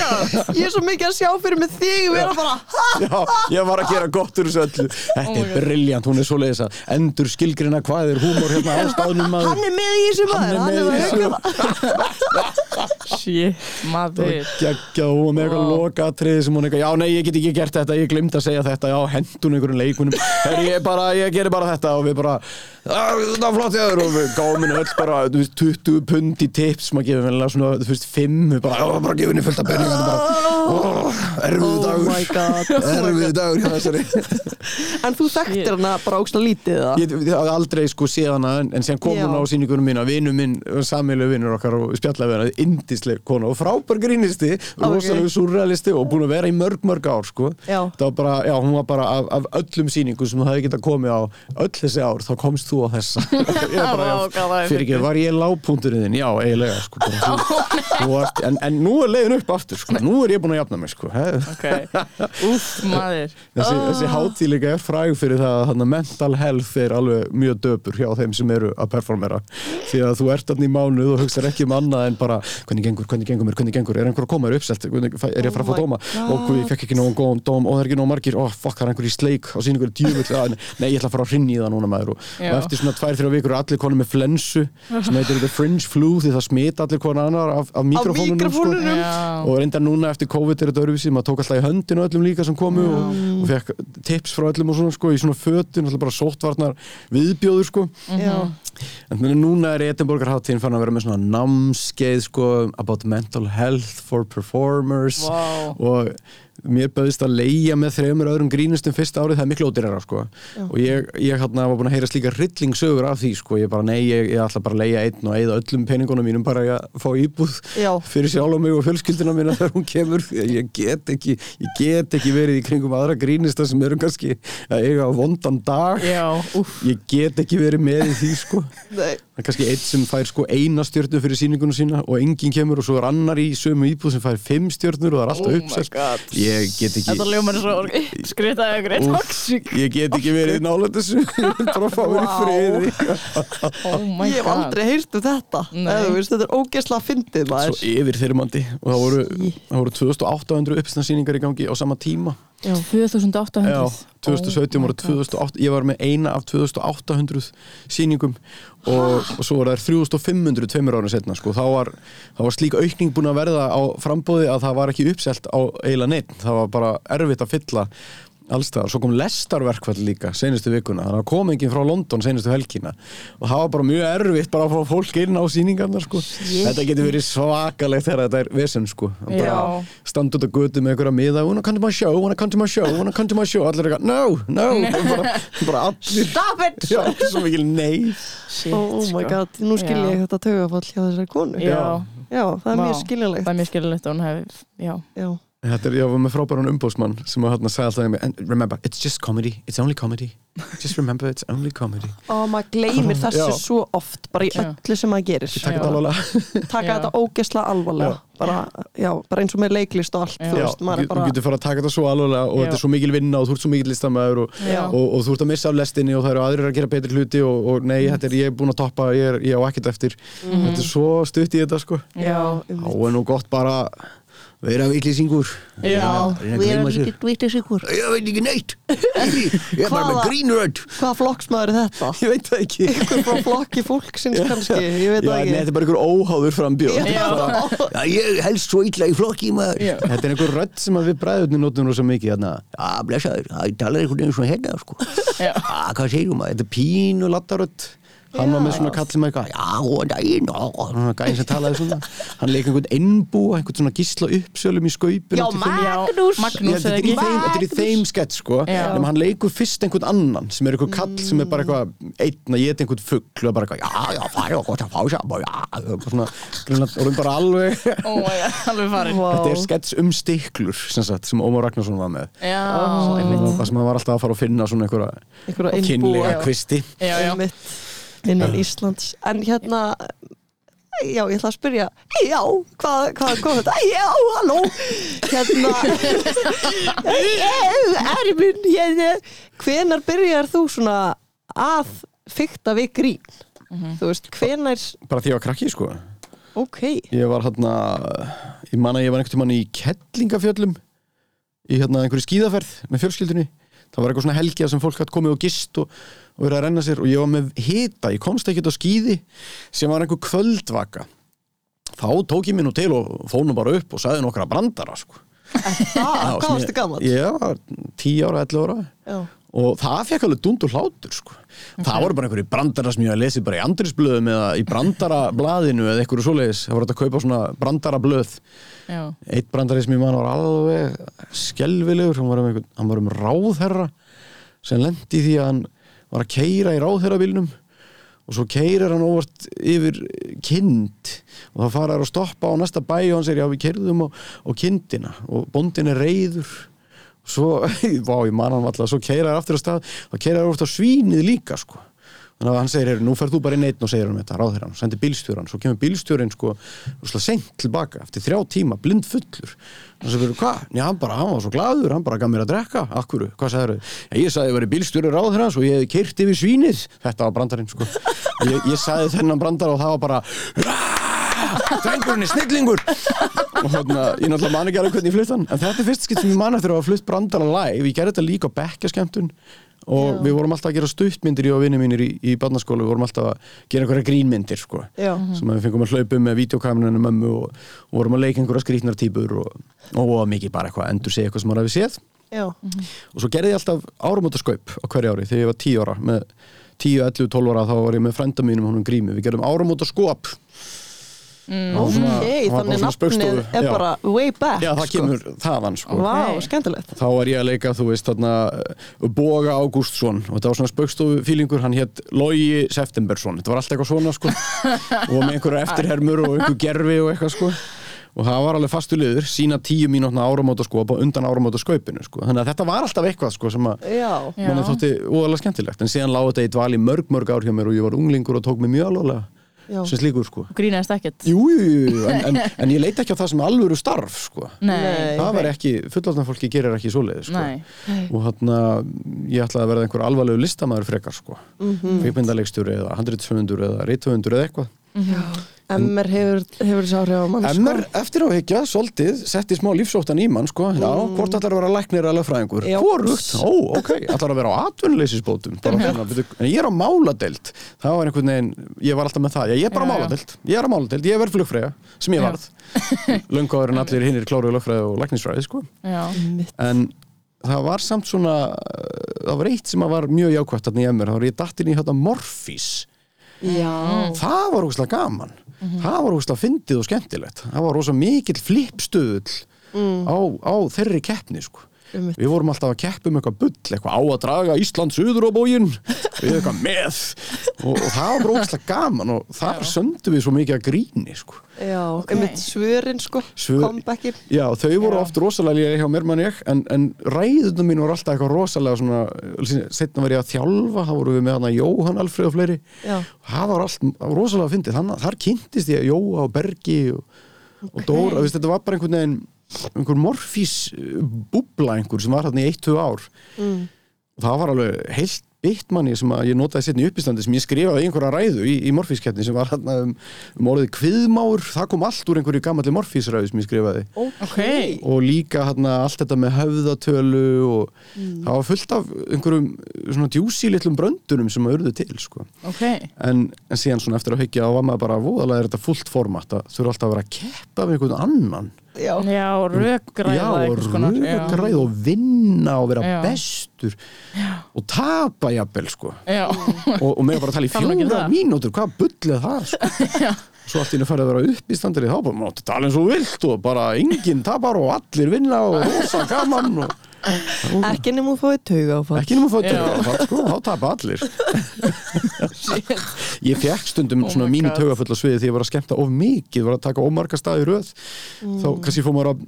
Ég er svo mikið að sjá fyrir mig þig vera bara Já, ég var að gera gott úr þessu öllu. Þetta er briljant, hún er svo leiðis að endur skilgrina hvað er húmor hérna á staðnum maður. Hann er með í þessu maður Hann er með í að þessu. það. Shit, maður. Gekkja og hún með eitthvað Vá. lokatriði sem hún eitthvað, já nei ég get ekki gert þetta, ég glemt að segja þetta, já hendun einhverjum leikunum, Her, ég, bara, ég gerir bara þetta og við bara, "Ah, það er flott ég og við gáum henni öll bara þú veist, 20 pund í tips, maður gefur henni svona, þú veist, 5, við bara, já bara gefur henni fullt af penning, þetta bara, oh, erfiðu Oh dagur, my god. Erfiðu dagur. En þú þekktir hana bara ógstlega lítið það Ég, ég hafði aldrei sko séð hana en, en síðan kom Já. hún á síningunum mína vinnu minn, samilu vinnur okkar og spjallaði hana, indisleg kona og frábær grínisti, rosalega surrealisti og búin að vera í mörg mörg ár sko. Já. það var bara, já hún var bara af, af öllum síningum sem þú hefði getað komið á öll þessi ár, þá komst þú á þessa. Ég bara, er fyrir ekki, var ég lágpunturinn þinn? Já, eiginlega sko en, en nú er leiðin upp aftur sko, nú er ég búin að jafna mig sko? Ok, úff, maður. Þessi, þessi hátíðleika er fræg fyrir það að mental health er alveg mjög döpur hjá þeim sem eru að performera. Því að þú ert þarna í mánuð og hugsaður ekki um annað en bara hvernig gengur, hvernig gengur mér, hvernig gengur er einhver að koma, er uppselt, er ég að fara að fá Oh dóma? Og ég fekk ekki nógu góðan dóm. Og það er ekki nógu margir, ó, fuck, það er einhver í sleik á síningur djúvill, að, nei, ég ætla að fara að hrinni í það núna maður. Og, og eftir svona tvær, þrjá vikur er allir konum með flensu sem heitir the fringe flu því það smita allir konar annar af, af mikrofónunum sko. og reyndar núna eftir COVID er þetta öðruvísi maður tók alltaf í höndinu öllum líka sem komu og, og fekk tips frá öllum og svona sko í svona fötin, alltaf bara sóttvarnar viðbjóður sko. En núna er Edinborgar háttíðin fann að vera með svona námskeið sko about mental health for performers Vá. og mér bauðist að leia með þreymur öðrum grínustum fyrsta árið, það er miklu ódýrara sko. Og ég, ég hérna var búin að heyra slíka rillingsögur af því sko, ég bara nei, ég, ég ætla bara að leia einn og eigða öllum peningunum mínum bara að fá íbúð Já. fyrir sjálf og mig og fjölskyldina mína þegar hún kemur. Ég get ekki, ég get ekki verið í kringum aðra grínista sem eru kannski að eiga vondan dag. Já, ég get ekki verið með í því sko. Er kannski eitt sem fær sko eina stjörnu fyrir sýningunum sína og enginn kemur og svo er annar í sömu íbúð sem fær fimm stjörnur og það er alltaf Oh god. Ég get ekki Þetta ljómar er svo skritaði eitt Úff, toxic ég get ekki verið nálega þessu bara fá mér í friði. Oh my Ég hef aldrei heyrt um þetta. Veist, Þetta er ógeðslega fyndið svo maður. Yfir þeirrimandi og það voru, það voru 2800 uppstæðsýningar í gangi á sama tíma Já. 2800 Já, 2017 Oh voru God. 2008 ég var með eina af 2800 sýningum og, og svo var það 3500 tveimur ára setna sko. þá, var, þá var slík aukning búin að verða á frambóði að það var ekki uppselt á eiginlega neitt, það var bara erfitt að fylla allstaðar, svo kom lestarverkfall líka senustu vikuna, þannig að kom enginn frá London senustu helgina. Og það var bara mjög erfitt bara að fá fólk inn á sýningarnar sko. þetta getur verið svakalegt þegar þetta er vesen sko, Að bara standa út á götu með einhverja miða. Wanna come to my show, wanna come to my show, wanna come to my show? Allir er eitthvað, no, no. Bara, bara allir Stop it! Já, svo mikil nei. Shit, Oh my sko. god, nú skil ég þetta tögafall hjá þessari konu. Já, Já, það er Vá. mjög skiljanlegt. Það er mjög skilulegt og hún hefði Já, Já, Þetta er, ég var með frábæran umbóðsmann sem að hérna sagði alltaf í mig, and remember, it's just comedy, it's only comedy just remember, it's only comedy og maður gleymir þessu Já. svo oft bara í Já. öllu sem maður gerir Takk Já. þetta alveg taka Já. þetta ógeðslega alvarlega bara, já, bara eins og með leiklist og allt Já. þú Já, veist, þú maður er þú bara getur fara að taka þetta svo alveg og Já. þetta er svo mikil vinna og þú ert svo mikil listamæður og, Já. og, og þú ert að missa af lestinni og það eru aðrir að gera betri hluti og, og nei, þetta er ég er búin að toppa, ég, er, ég á ekkert eftir þetta er svo stutt í þetta sko já, þá er nú gott bara vera vitlýsingur Já. að sér vitlisíkur ég veit ekki neitt. Ég er bara með grínrödd. Hvaða flokksmaður er þetta? ég veit það ekki. Ykkur frá flokki fólksins kannski, ég veit það nei, ekki. þetta er bara einhver óháður frambjóð Já. Já, ég helst svo illa í flokki maður. Já. Þetta er einhver rödd sem að við bræðurnir notum svo mikið hérna. Já, blessaður, það talar einhvern veginn svona hérna sko. já. Já, hvað segir maður, þetta er pínu lattarödd hann var með svona kall sem eitthvað já, og dæin, og svona gæðin sem talaði svona. Hann leik einhvern innbúa, einhvern svona gísla uppsölum í skaupinu Já, Magnús. Magnús þetta er í ekki þeim, skett sko. Já. en hann leikur fyrst einhvern annan sem er einhvern kall sem er bara eitthvað einn að geta einhvern fugg og bara eitthvað, já, já, það er gott að fá sér og já, og svona, greinlega, orðum bara alveg. Þetta er skets um stiklur sem, Ómar Ragnarsson var með. Það sem hann var alltaf að fara að finna svona einhverja kynlega kvisti. Já, já, Einmitt, innan Íslands. En hérna já, ég ætla að spyrja já, hvað, hvað kom þetta? Já, halló. Hérna er minn hérna hvenar byrjar þú svona að fykta við grín? Þú veist, hvenar bara því að ég var krakki sko. Ok, ég var hérna ég man að ég var einhvern tímann í Kettlingafjöllum í hérna einhverju skíðaferð með fjölskyldunni. Það var eitthvað svona helgja sem fólk hatt komið og gist og, og verið að renna sér og ég var með hita ég komst ekkert á skíði sem var einhver kvöldvaka. Þá tók ég mér nú til og fónum bara upp og sagði nokkra brandara sko. það, hvað varstu gammal ég var 10 ára, 11 ára. Já, og það fekk alveg dund og hlátur sko. það voru bara einhverju brandara sem ég hafði lesið bara í andrisblöðum eða í brandarablaðinu eða einhverju svoleiðis, það voru hægt að kaupa svona brandarablöð já. Eitt brandari sem ég man var alveg skelvilegur, hann var um, hann var um ráðherra sem lendi því að hann var að keira í ráðherrabílnum og svo keirir hann óvart yfir kind og það fara þær að stoppa á næsta bæ og hann segir já við keirðum á, á kindina og bóndin er reyður svo, vá ég man hann alltaf svo keirar aftur að stað, þá keirar hann ofta svínið líka sko þannig að hann segir, "Heyrðu, nú ferð þú bara inn einn og segir hann þetta, ráðherran, sendir bílstjóran svo kemur bílstjórin sko, svona seint tilbaka eftir þrjá tíma, blind fullur. Og svo verður, hvað? Já, hann bara, hann var svo glaður hann bara gaf mér að drekka, akkuru, hvað sagður Já, ég sagði, ég var í bílstjóri ráðherrans og ég hefði keirt yfir svínið, þetta var brandarinn sko. Ég, ég sagði þennan brandar og það var bara drengurinn er snillingur. Og hérna, ég náttúrulega man ekki alveg hvernig ég flutt hann en þetta er fyrst skipt sem ég man eftir að hafa flutt brandara live. Ég gerði þetta líka á bekkjaskemmtun og við vorum alltaf að gera stuttmyndir ég og vinni mínir í, í barnaskólu, við vorum alltaf að gera einhverja grínmyndir sko. Já, sem að við fengum að hlaupa um með videokamerunum mömmu og, og vorum að leika einhverja skrítnar típur og, og mikið bara eitthvað endur segja eitthvað sem maður hefði séð. Já, og svo gerði ég alltaf áramótaskaup á hverju ári þegar ég var 10 ára. Með 10, 11, 12 ára þá var ég með frænda mínum honum grími, við gerðum áramótaskop Mm. Svona- ok, bara þannig svona nafnið er bara way back Já, það sko. kemur þaðan sko. Skemmtilegt. Þá var ég að leika, þú veist, þarna uh, Boga Ágústsson. Og þetta var svona spöggstofu fílingur, hann hétt Logi Septembersson, þetta var alltaf eitthvað svona sko. Og með einhverju eftirhermur og einhverju gerfi og eitthvað sko. Og það var alveg fastu liður, sína tíu mínútna áramótaskop og undan áramótaskaupinu sko. Þannig að þetta var alltaf eitthvað sko sem að manni þótti óalega skemmtilegt. En síðan lág þetta í dval í mörg mörg ár hjá mér og ég var unglingur og tók mig mjög já, sem slíkur sko. Grínaðist ekkert. Jú, jú, jú, jú, en, en, en ég leit ekki á það sem alvöru starf sko. Nei. það var ekki, fullorðan fólki gerir ekki svoleiði sko. Nei, og hann ég ætlaði að verða einhver alvarlegu listamæður frekar sko, mm Mhm. kvikmyndaleikstjóri eða handritsföndur eða rithöfundur eða eitthvað MR hefur, hefur þessi áhrif á mann MR eftir á higgja, svolítið, setti smá lífsóttan í mann sko, já, hvort ætlar að vera læknir eða lögfræðingur, Já. hvorugt, ó, ok. Ætlar að vera á atvinnuleysisbótum? Byrju, en ég er á máladeild. Það var einhvern veginn, ég var alltaf með það. Já, ég er bara á máladeild, ég er á máladeild, ég er verið flugfræða sem ég varð. Löngáður en allir hinnir kláruðu lögfræði og læknisfræði sko. já, en það var samt svona uh, það var eitt sem að var mjög jákvætt í MR, það var ógustlega fyndið og skemmtilegt það var ógustlega mikill flipstuðl á, á þeirri keppni sko. Einmitt. við vorum alltaf að keppa um eitthvað bull eitthvað á að draga Ísland suður á bógin við eitthvað með. Og, og það var ógustlega gaman og þar söndum við svo mikið að gríni sko. já, einmitt svörin sko Svör- Já, þau voru Já. oft rosalega líka hjá mér mann ég en, en ræðunum mín voru alltaf eitthvað rosalega svona, setna var ég að þjálfa þá voru við með hana Jóhann Alfreð og fleiri. Já, það var allt, rosalega fyndið. Þannig þar kynntist ég Jóa og Bergi og, og Dóra, þetta var bara einhvern veginn einhver morfís uh, búbla einhver sem var hérna í 1-2 ár. Mm. og það var alveg heilt bytt manni sem ég notaði setni uppistandi sem ég skrifaði einhverja ræðu í, í morfískeppni sem var hérna um, um orðið kviðmáur, það kom allt úr einhverju gamalli morfísræðu sem ég skrifaði. Ok. Og líka hérna allt þetta með höfðatölu og það var fullt af einhverjum svona djúsi litlum bröndunum sem að urðu til sko. Ok, en, en síðan svona eftir að hyggja þá var maður bara voðalega er þetta fullt format að þurfa alltaf að vera að keppa við einhvern annan já, já, rökgræða já, og já. vinna og vera Já. bestur og tapa jafnvel sko. Já, og, og meira bara að tala í fjóra mínútur, hvað bullið það sko. svo allt í henni færði að vera upp í standari þá bara máttu tala eins og vilt og bara enginn tapar og allir vinna og rosa gaman og Ekki nema þú fóðið tauga á ekki nema fóttur Já. það sko, þá tapa allir. Ég fekk stundum Oh svona my mínu God. taugafulla sviði því ég var að skemmta of mikið, var að taka ómarga staði röð. Þá kannski fór maður að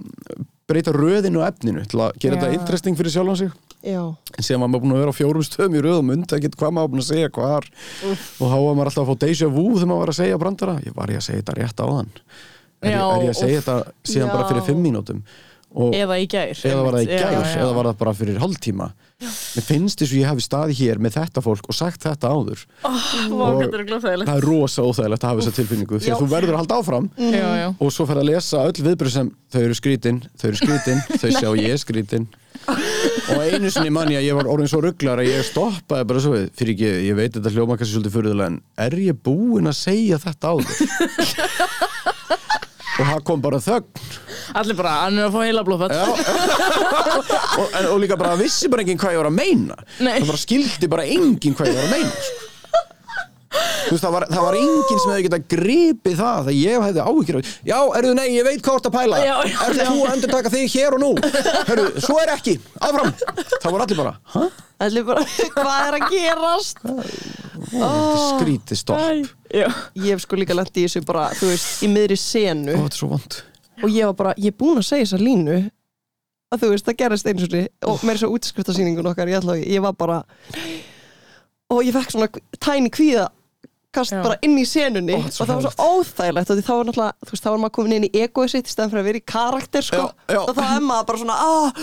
breyta röðinu og efninu til að gera Já. þetta interesting fyrir sjálfan sig. Já, en síðan var maður búin að vera á fjórum stöðum í röð og myndi ekki hvað maður búin að segja hvar. Og þá var maður alltaf að fá deja vu þegar maður var að segja brandara. Ég var ég að segja þetta rétt á þann er, ég- Já, er ég að segja þetta síðan bara fyrir Já. fimm mínútum eða í gær eða var það í Já, gær já. eða var það bara fyrir hálftíma? Mér finnst þess að ég hafi staði hér með þetta fólk og sagt þetta áður. Vá, Og- það er rosa óþægilegt að hafa þessa tilfinningu því Já. að þú verður að halda áfram. Já, já. Og svo fer að lesa öll viðbröð sem þau eru skrítin, þau eru skrítin þau sjá ég er skrítin. Og einu sinni mann ég að ég var orðin svo rugglar að ég stoppaði bara svo við fyrir ekki, ég veit þetta hljóma kannski svolítið fyrirlega en er ég búinn að segja þetta áður og það kom bara þögn Allir bara, hann er að fá heila blóðfall og, en, og líka bara vissi bara enginn hvað ég var að meina Nei. það bara skildi bara enginn hvað ég var að meina sko. Þú veist, það, var, það var enginn sem hefði getað gripið það það ég hefði áhyggjur af já, erðu nei, ég veit hvað þú ert að pæla Já, já, erðu já. þú að endur taka þig hér og nú Herru, svo er ekki, áfram það voru allir bara, hæ? allir bara, hvað er að gerast? Er skrítið stopp. Ég hef sko líka lent í þessu bara, þú veist, í miðri senu. Er svo vond og ég var bara, ég er búin að segja þessa línu að þú veist, það gerist einu sinni. Og með þessu útskriftasýningun okkar, ég ætla ég var bara og ég fekk svona tæni kvíða kast Já. bara inn í senunni. Ó, og það var svo óþægilegt og því þá var náttúrulega, þú veist, þá var maður komin inn í egoið sitt í stæðan fyrir að vera í karakter sko. Já, já. og þá er maður bara svona ah,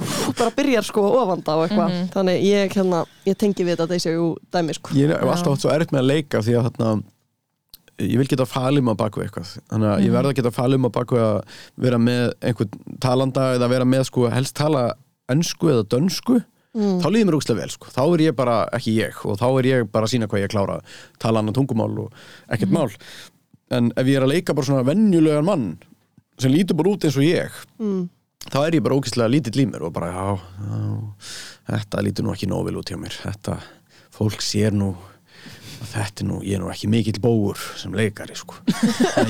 hú, bara byrjar sko ofanda og eitthvað. Mhm. þannig ég, hérna, ég tengi við þetta þessi jú dæmi sko. Ég hef alltaf átt svo erfitt með að leika því að þarna ég vil geta falið maður baku eitthvað. Þannig að ég verð að geta falið maður baku að vera með einhvern talanda eða vera með sko helst tala ennsku eða dönsku þá líður mér úkslega vel sko. Þá er ég bara ekki ég og þá er ég bara að sína hvað ég klára tala annan tungumál og ekkert mál. En ef ég er að leika bara svona venjulegan mann sem lítur bara út eins og ég mm. þá er ég bara ógeðslega lítill í mér og bara já, já þetta lítur nú ekki nóg vel út hjá mér. Þetta, fólk sér nú þetta er nú, ég er nú ekki mikill bógur sem leikari sko.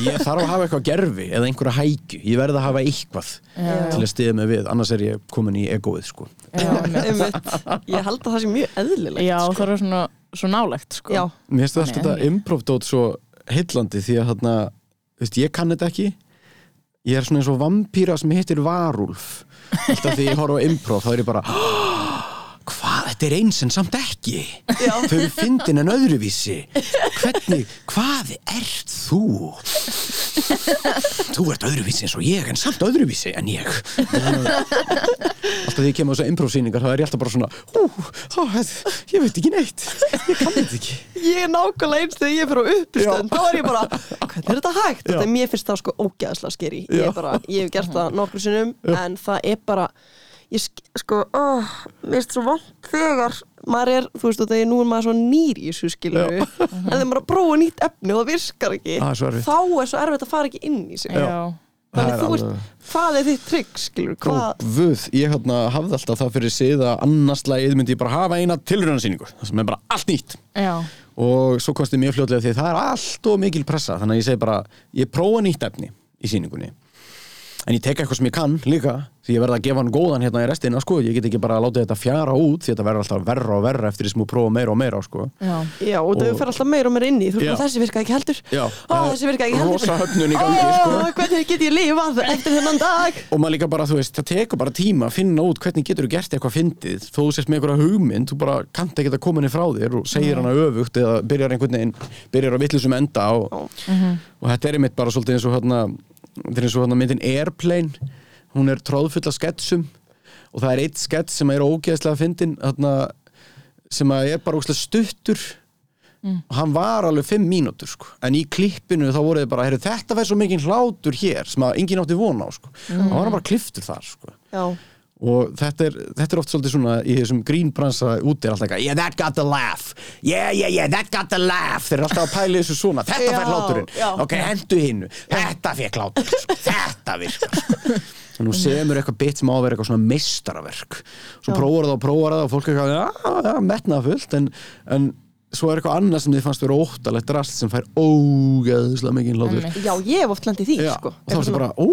Ég þarf að hafa eitthvað gerfi eða einhverja hækju. Ég verð að hafa eitthvað Já. til að stiða mig við. Annars er ég komin í egoið sko. Já, ég held að það sé mjög eðlilegt já sko. það er svona, svo nálegt sko. já, Mér finnst alltaf þetta ég. improvdót svo heillandi því að þarna, veist, ég kann þetta ekki. Ég er svona eins og vampýra sem hittir varúlf. Alltaf því ég horf á improv þá er ég bara þetta er eins en samt ekki. Já. þau eru fyndin en öðruvísi. Hvernig, hvað ert þú? Þú ert öðruvísi eins og ég en samt öðruvísi en ég. Alltaf því ég kemur á þessu improv-sýningar þá er ég alltaf bara svona hú, þetta- ég veit ekki neitt. Ég kann þetta ekki. Ég er nákvæmlega eins þegar ég fyrir á uppistönd þá er ég bara, hvernig er þetta hægt? Já. Þetta er mér finnst það sko ógæðslega skeri. Ég, er bara, ég hef gert það nokkur sinnum en það er bara ég sk- sko, oh, mér finnst svo vant þegar maður er, þú veist, þegar nú er maður svo nýr í þessu skilur en þegar maður er að prófa nýtt efni og það virkar ekki Ah, þá er svo erfitt að fara ekki inn í sig. Já. Þannig er þú veist, alveg- hvað er þitt trygg skilur, hvað Guð, ég hérna, hafði alltaf það fyrir sig að annars lagið myndi ég bara hafa eina tilraunarsýningu það sem er bara allt nýtt. Já, og svo komst ég mjög fljótlega því að það er allt og mikil pressa þannig að ég segi bara, ég prófa nýtt efni í sýningunni en ég tek eitthvað sem ég kann líka því ég verða að gefa hann góðan hérna í restina sko. ég get ekki bara að láta þetta fjara út því þetta verður alltaf verra og verra eftir því sem þú prófa meira og meira sko. já, já, og það Og- fer alltaf meira og meira inn í. Þú veist, þessi virka ekki heldur. Já, Ó, þessi virka ekki heldur. rosa höfnun í gangi sko. Ó, hvernig get ég lifað eftir þennan dag? Og maður líka bara, þú veist, það tekur bara tíma að finna út hvernig getur þú gert eitthvað fyndið. Þó þú sést með einhverja hugmynd, þú bara kannt ekki að koma henni frá þér og segir hana öfugt eða byrjar einhvern veginn, byrjar á vittlusum enda og, og þetta er einmitt bara svolítið eins og hérna, þetta er eins og hérna myndin Airplane, hún er tróðfull af sketsum og það er eitt skets sem er ógeðslega fyndin hérna, sem að er bara ógeðslega stuttur og hann var alveg fimm mínútur sko. en í klippinu þá voru þið bara heyrðu, þetta verð svo mikið hlátur hér sem að enginn átti vona á sko. og hann var bara kliftur þar sko. já, og þetta er, þetta er oft svolítið svona í þessum grínbransa úti er alltaf eitthvað yeah that got the laugh, yeah yeah yeah that got the laugh, þeir eru alltaf að pæla í þessu svona. Þetta Já, fær hláturinn, já. ok, hendu hinnu þetta fekk hlátur, sko. þetta virkar sko. og nú semur eitthvað bit sem á að vera eitthvað svona meistaraverk. Svo prófar það og prófar það og fólk er eitthvað já, já, metnaða fullt. En, en svo er eitthvað annað sem þið fannst vera óttalegt rast sem fær ógeðslega mikið hlátur. Já, ég hef oft landið því, Já, sko. og þá varstu bara, ó,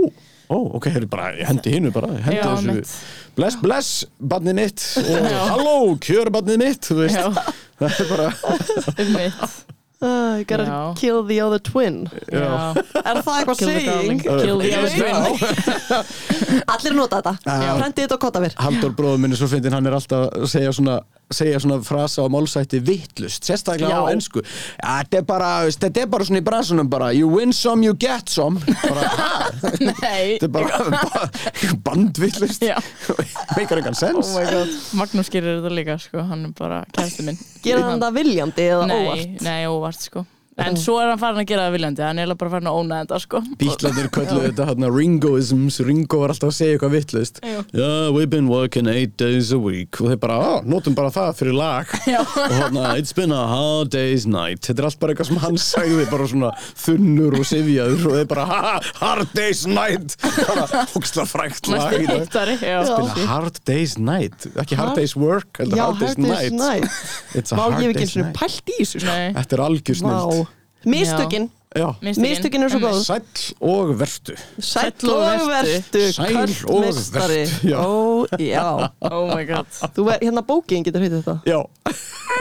ó, ok, heyrðu bara, hendi hinnu bara, hendi Já, þessu. einmitt. bless, bless, barnið mitt. Og halló, kjör barnið mitt þú veist, það er bara um mitt uh, You gotta Já. kill the other twin. Já. Er það eitthvað Kill the darling, saying? kill the other twin. Allir nota þetta. Prendið þetta á kottavir Halldór bróður minni svo fyndin, hann er alltaf að segja svona segja svona frasa á málsætti vittlust, sérstaklega Já. á ennsku ja, þetta er bara, þetta er bara svona í bransunum bara, you win some, you get some. Bara, þetta er bara, bandvittlust meikar engan sens. Oh my god. Magnús gerir þetta líka sko, hann er bara kæstu minn. Gera hann það viljandi eða Nei, óvart? nei, óvart sko En svo er hann farin að gera það viljandi, hann er bara farin að óna þetta sko. Bítlarnir kölluðu þetta hérna Ringoisms, Ringo var alltaf að segja eitthvað vittlust Já. Yeah, we've been working eight days a week. Og þeir bara, á, notum bara það fyrir lag. Já. og hérna, it's been a hard day's night. Þetta er allt bara eitthvað sem hann sagði bara svona þunnur og sifjaður og þeir bara, ha, hard day's night. Bara hóksla frækt lag hittari, já, Been a hard day's night, ekki hard day's work heldur hard day's night, night. It's a Má ég hard hef ekki day's eins og night. pælt í þessu sko. Þetta er algjör snilt Vá Mistökin. Já, Mistökin. Eru svo góð. Sæll og vertu. Sæll og vertu Sæll og já. Ó, já. Oh my god. Þú ver, hérna bókin getur heitið þetta Já,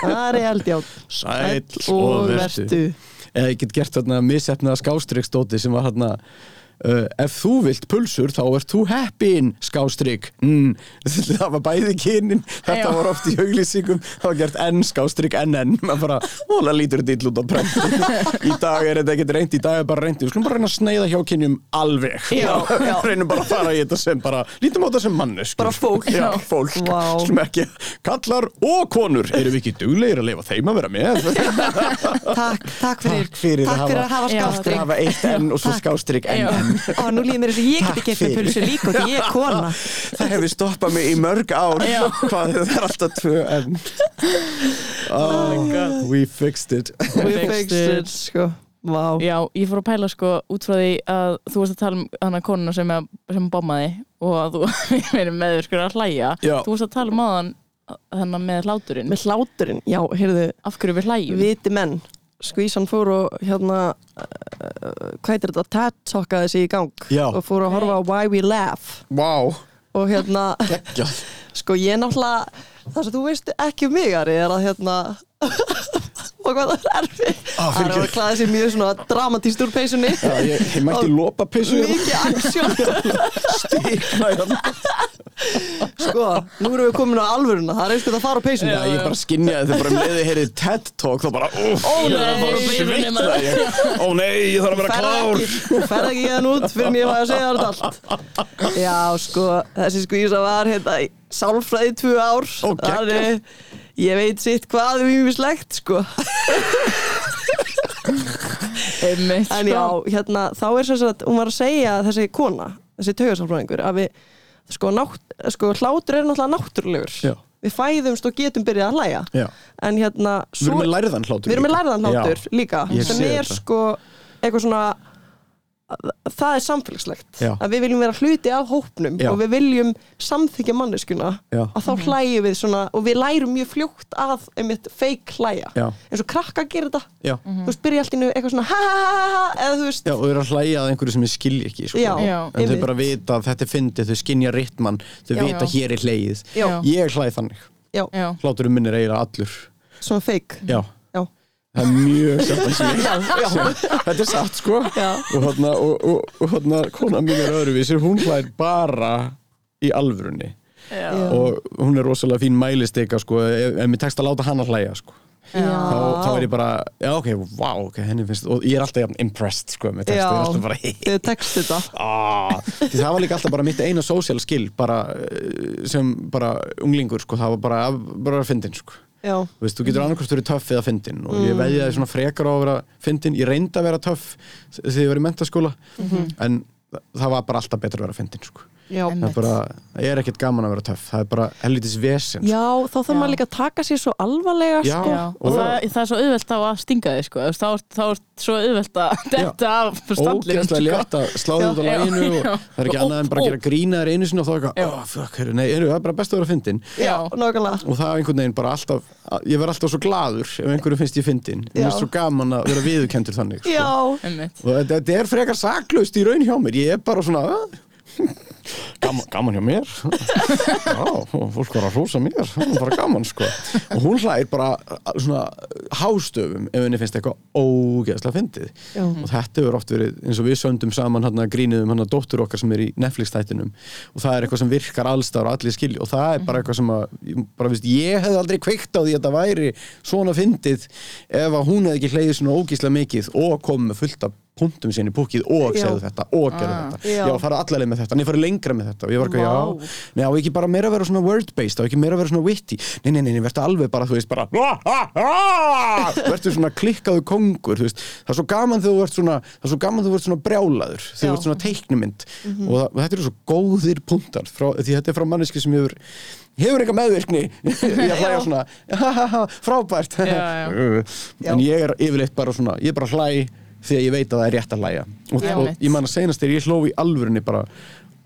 Það er held, já sæll og vertu. Eða ég get gert þarna misefnaða skástríkstóti sem var þarna Uh, ef þú vilt pulsur þá ert þú heppin skástrík. Mm. það var bæði kynin. Þetta var oft í auglýsingum. Það var gert enn skástrík enn enn maður bara, óla lítur þetta illa út á prent í dag er þetta ekkert reynd, í dag er bara reynd við skulum bara reyna að sneiða hjá kynjum alveg. Já, já. reynum bara að fara í þetta sem bara lítum á þetta sem mannes Bara fólk. já, fólk, Vá. skulum ekki kallar og konur, erum við ekki duglegir að leifa þeim að vera með? Takk, takk fyrir Takk fyrir Takk fyrir að hafa hafa enn og nú líður mér eins og ég geti gett með pulsu líka og því ég er kona. Það hefur stoppað mig í mörg ár. Hvað það? Er alltaf tvö enn oh, We fixed it. We Fixed it. sko Vá. Já, ég fór að pæla sko út frá því að þú varst að tala um hana konuna sem, að, sem bommaði og að þú verið meður að hlæja. Já. Þú varst að tala um aðan þennan með hláturinn. Með hláturinn, já, heyrðu. Af hverju við hlæjum? Viti menn Skvísan fór og hérna uh, Hvað heitir þetta? TED-talkaði sig í gang Já. Og fór að horfa á Why We Laugh Vá, Og hérna Sko ég náttúrulega Það sem þú veist ekki um mig Ari Er að hérna Og hvað það er erfið Á, Það er að klæða sér mjög svona dramatíst úr peysunni. Já, ég, ég mætti lopa pissu Mikið aksjón. Stíkna hérna Sko, nú erum við komin á alvöruna. Það er einhvern að fara á peysunni. Já, ég bara skinjaði þegar bara um leiði heyrið TED Talk þá bara, úf, Ó, Ég nei. þarf að á peysunni, svitna ég. Ó nei, ég þarf að vera klár. ekki, ferð ekki hérna út fyrir var að segja þetta allt. Já, sko, þessi skvísa var hérna í sálfræði í tvö ár. Ó, geggjað. Þannig, ég veit sitt hvað um ímislegt, sko Einmitt, En já, hérna, þá er sem sagt, hún var að segja þessi kona, þessi taugasálfræðingur að við, sko, nátt, sko hlátur er náttúrulega náttúrulegur Já. Við fæðumst og getum byrjað að hlæja Já, En hérna, við erum með lærðan hlátur Við erum með líka. lærðan hlátur líka Ég sem er þetta. sko eitthvað svona það er samfélagslegt Já. að við viljum vera hluti af hópnum Já. og við viljum samþykja manneskuna að þá hlægjum við svona og við lærum mjög fljótt að einmitt fake hlæja. Eins og krakka gerir þetta. Já, þú veist, byrja allt innu eitthvað svona ha ha ha ha eða þú veist. Já, og þau eru að hlæja að einhverju sem ég skilji ekki sko. Já, Já. En þau bara vita að þetta er fyndið, þau skinja rittmann þau Já. vita hér er hlegið. Já. Ég hlæð þannig, hláturinn minn er eiginlega allur. Svona fake. Já, já, það er mjög sjaldan. Þetta er satt sko. Já. Og hérna, og, og, og hérna kona mín er öðruvísir, hún hlæðir bara í alvörunni. Já, og hún er rosalega fín mælistika sko, ef, ef mér tekst að láta hann að hlæja sko. Þá, þá er ég bara, já ok, wow ok, henni finnst, og ég er alltaf impressed sko, með textu, ég er alltaf bara þau tekst þetta. Ah, það var líka alltaf bara mitt eina social skill bara eh, sem bara unglingur sko, það var bara, bara að fyndin sko. Já, Þú veist, þú getur annarkvæmst verið töff eða fyndin og Mm. ég veðjaði svona frekar á að vera fyndin ég reyndi að vera töff þegar ég var í mentaskóla Mhm. en það var bara alltaf betra að vera fyndin sko. Já. það er bara, það er ekkert gaman að vera töff það er bara helvitis vesen sko. Já, þá þarf maður líka að taka sér svo alvarlega Já. sko. Já, og Og- það, það er svo auðvelt á að stinga þig sko. Þá, er- þá er svo auðvelt að þetta af standlinn ógeðslega létt að sláða út á læginu og það er ekki Og- annað en bara að gera grína þér einu sinni og þá er eitthvað, oh, fuck, heyrðu, nei, heyrðu, það er bara best að vera fyndin Já. nákvæmlega. Og það er einhvern veginn bara alltaf ég verð alltaf svo gladur ef einhverju finnst ég fyndin mér er svo gaman að vera viðurkendur þannig sko. Og þetta, er frekar saklaust í raun hjá mér. Ég er bara svona "Ah, gaman, gaman hjá mér. Já, fólk var að hrósa mér. Það er bara gaman sko. Og hún hlær bara uh, svona hástöfum ef henni finnst eitthvað ógeðslega fyndið. Og þetta hefur oft verið eins og við söndum saman hann að gríniðum hann að dóttur okkar sem er í Netflix-tættinum og það er eitthvað sem virkar allstar og allir skilji og það er bara eitthvað sem að bara, veist, ég hefði aldrei kveikt á því að þetta væri svona fyndið ef að hún hefði ekki hleyðið svona ógeðslega mikið og komið með fullt af punktum sinni í búkið og segðu þetta og gerðu Ah. þetta. Já. já, fara allarleið með þetta, en ég fara lengra með þetta og ég var ekki, Vá. já, nei, á ekki bara meira að vera svona word-based, á ekki meira að vera svona witty. Nei, nei, nei, nei, verður alveg bara, þú veist, bara verður svona klikkaðu kongur, veist, það er svo gaman þegar þú ert svona, það er svo gaman þegar þú ert svona brjálaður þegar þú ert svona teiknumynd og, það, og þetta eru svo góðir punktar frá, því þetta er frá manneski sem hefur hefur eitthvað meðvirkni ég hlæja svona, frábært. En ég er yfirleitt bara svona, ég er bara hlæ þegar ég veit að það er rétt að hlæja. Og, og ég man að senast þegar ég hló í alvörinni bara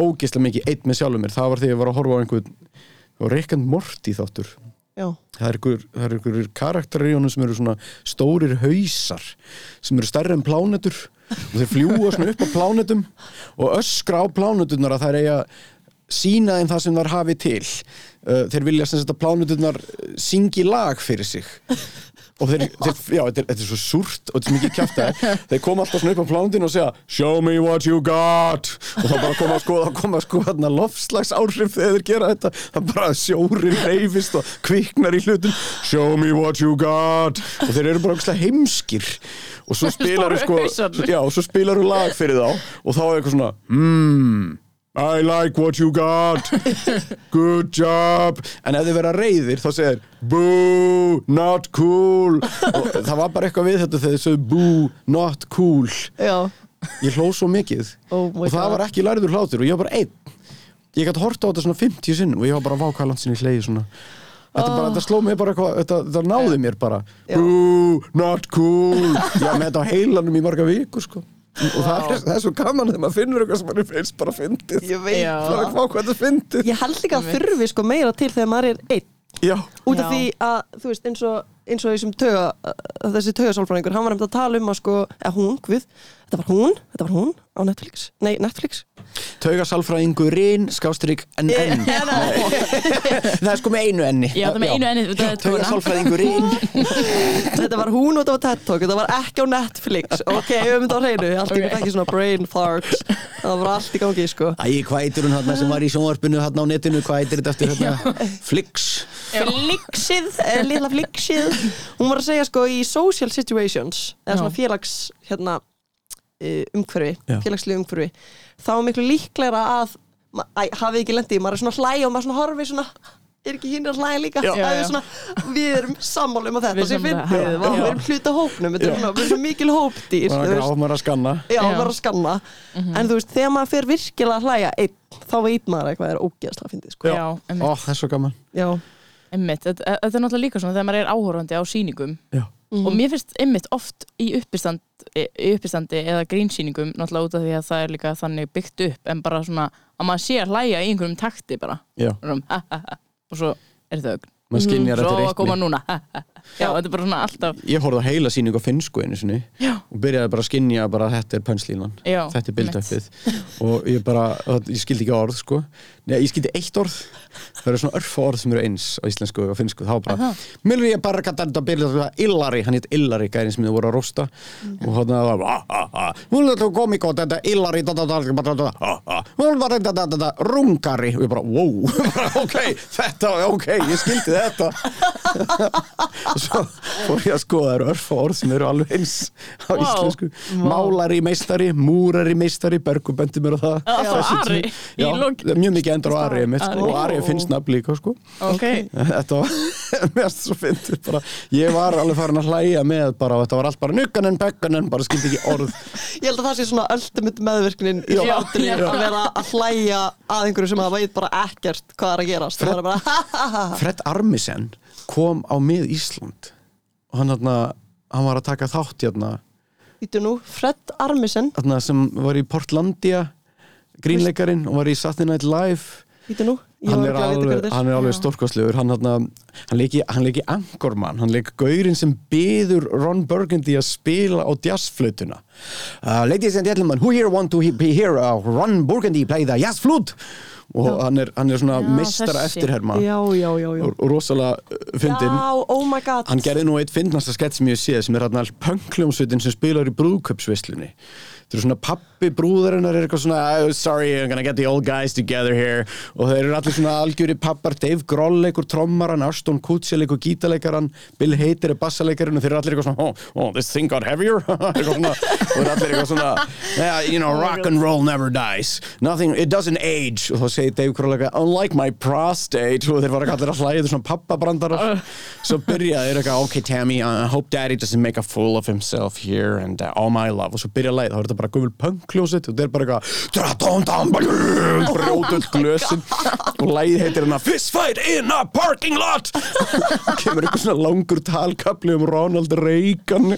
ógeðslega mikið einn með sjálfur mér það var þegar ég var að horfa á einhvern á Rick and Morty þáttur. Já, það er einhver, það er einhver karakterir í honum sem eru svona stórir hausar sem eru stærri en plánetur. Og þeir fljúa svona upp á plánetum og öskra á pláneturnar að þær eiga sína þeim það sem þær hafi til. Uh, þeir vilja sem sagt að pláneturnar uh, syngi lag fyrir sig og þeir, þeir já, þetta er, þetta er svo súrt og þetta er mikið kjafta þeir koma alltaf svona upp á plánutinu og segja show me what you got. Og þá bara koma sko, þá koma sko hérna lofslags áhrif þegar þeir gera þetta. Það bara sjórin reyfist og kviknar í hlutum. Show me what you got. Og þeir eru bara ógeðslega heimskir. Og svo spilar Stóru sko, já, og svo spilar lag fyrir þá og þá er eitthvað svona hmm I like what you got. Good job. En ef þið vera reyðir þá segir Boo, not cool. Og það var bara eitthvað við þetta þegar þið sögðu Boo, not cool. Já. Ég hló svo mikið. Oh my og það God. var ekki lærður hlátur og ég var bara einn. Ég gæti horta á þetta svona 50 sinn og ég var bara vákvæðland sinni hleyði svona. Þetta, bara, þetta sló mig bara eitthvað, þetta, þetta náði mér bara. Já. Boo, not cool. Var með þetta á heilanum í marga vikur sko og það, er, það er svo gaman þegar maður finnur eitthvað sem maður finnst bara fyndið. Ég veit. Það er ekki hvað þetta fyndið. Ég held líka að þurfi sko meira til þegar maður er einn. Já, út af Já. því að, þú veist, eins og eins og þessum töga, að þessi tögasálfræðingur hann var nefnd að tala um að sko, eða hún, guð þetta var hún, þetta var hún á Netflix. Nei, Netflix. Taugasalfræðingurinn skástrík en enn það er sko með einu enni Já, það er með einu enni, taugasalfræðingurinn þetta var hún og þetta var TED Talk þetta var ekki á Netflix, ok, við höfum þetta á hreinu. Allt í Ok. ekki svona brain farts það var allt í gangi, sko. Æ, hvað heitir hún hérna sem var í sjónvarpinu hérna á netinu, hvað heitir þetta eftir hérna Flix. Flixið, eh, litla flixið. Hún var að segja sko í social situations eða svona félags hérna, umhverfi, Já. félagslega umhverfi þá er miklu líklegra að hafið ekki lendið, maður er svona hlæg og maður svona horfi svona er ekki hinn að hlæja líka Já. Það Já, er já. svona, við erum sammála um að Við þetta sem. Vá, við Já. erum hluta hópnum við erum svona mikil hópdýr það þú er maður að skanna já, Já. maður að skanna en þú veist, þegar maður fer virkilega að hlæja einn, þá veit maður eitthvað er ógeðslega fyndið sko. Já, ó, einmitt, það er svo gaman einmitt. Þetta, þetta er náttúrulega líka svona þegar maður er áhorfandi á sýningum já, og mér finnst einmitt oft í uppistand, í uppistandi eða grínsýningum náttúrulega út af því að það er líka þannig byggt upp en bara svona að maður sé að hlæja í einhverjum takti bara. Já, Svona, ha, ha, ha. og svo er þau maður skinjar svo koma núna. ha, ha, ha. Já, þetta er bara svona alltaf ég horfði á heila sýningu á finnsku einu sinni Já. og byrjaði bara að skinja bara að þetta er pönslínan þetta er bildöppið og ég bara, ég skildi ekki orð sko. Nei, ég skildi eitt orð. Það eru svona örfa orð sem eru eins á íslensku og finnsku. Þá bara, milur ég bara gæta þetta byrjaði að illari, hann heit illari gærin sem þið voru að rosta og hann var ah, ah, hún er þetta illari da, ah, ah. var þetta rungari og ég bara, wow, ok þetta, ok, ég skildi þetta og svo fór ég að skoða það eru örfa orð sem eru alveg eins á Vá. íslensku Vá. málari meistari, múrari meistari Bergur bendi mér á það Alltaf Þessi Ari Já, mjög mikið endur á Ari, einmitt, sko, Ari. og Ari finnst nafn líka sko. ok, þetta var mest svo fyndið bara ég var alveg farin að hlæja með bara og þetta var allt bara nugganen, begganen bara skildi ekki orð Ég held að það sé svona ultimate meðvirknin í Já. að vera að hlæja að einhverju sem það veit bara ekkert hvað er að gerast Fred- það er Fred Armisen kom á mið Ísland og hann, hérna, hann var að taka þátt hérna, Vítu nú, Fred Armisen. Hérna sem var í Portlandia grínleikarinn og var í Saturday Night Live. Vítu nú, ég hann var er ekki að vita þetta hann er alveg stórkostlegur. Hann, hann, hann leiki, hann Anchorman hann leiki gaurinn sem byður Ron Burgundy að spila á jazzflötuna uh, Ladies and gentlemen, who here want to be here uh, Ron Burgundy play the jazzflute og hann er, hann er svona Já, meistara þessi. eftirherma. Já, já, já, já. Og, og rosalega uh, fyndinn. Já, oh my god. Hann gerði nú eitt fyndnasta skett sem ég séð sem er hann all pönkljómsveitin sem spilar í brúðköpsvislunni þetta er svona pappi brúðarinnar er eitthvað svona oh, sorry I'm gonna get the old guys together here. Og þeir eru allir svona algjöri pappar Dave Grohl leikur trommaran, Ashton Kutcher leikur gítaleikaran, Bill Hader er bassaleikarin og þeir eru allir eitthvað svona oh, oh this thing got heavier? Svona, og þeir eru allir eitthvað svona yeah, you know rock and roll never dies. Nothing, it doesn't age. Og þá segir Dave Grohl eitthvað unlike my prostate. Og þeir var allir að þetta svona pappabrandarar svo byrja þeir eitthvað ok Tammy, I hope daddy doesn't make a fool of himself here and uh, all my love. Og svo byrja leið, þá er þetta bara gumul pönkljósit og þeir bara eitthvað "Tra-tom-tom, brjóta öll glösin. Og leið heitir hérna fist fight in a parking lot kemur eitthvað svona langur talkabli um Ronald Reagan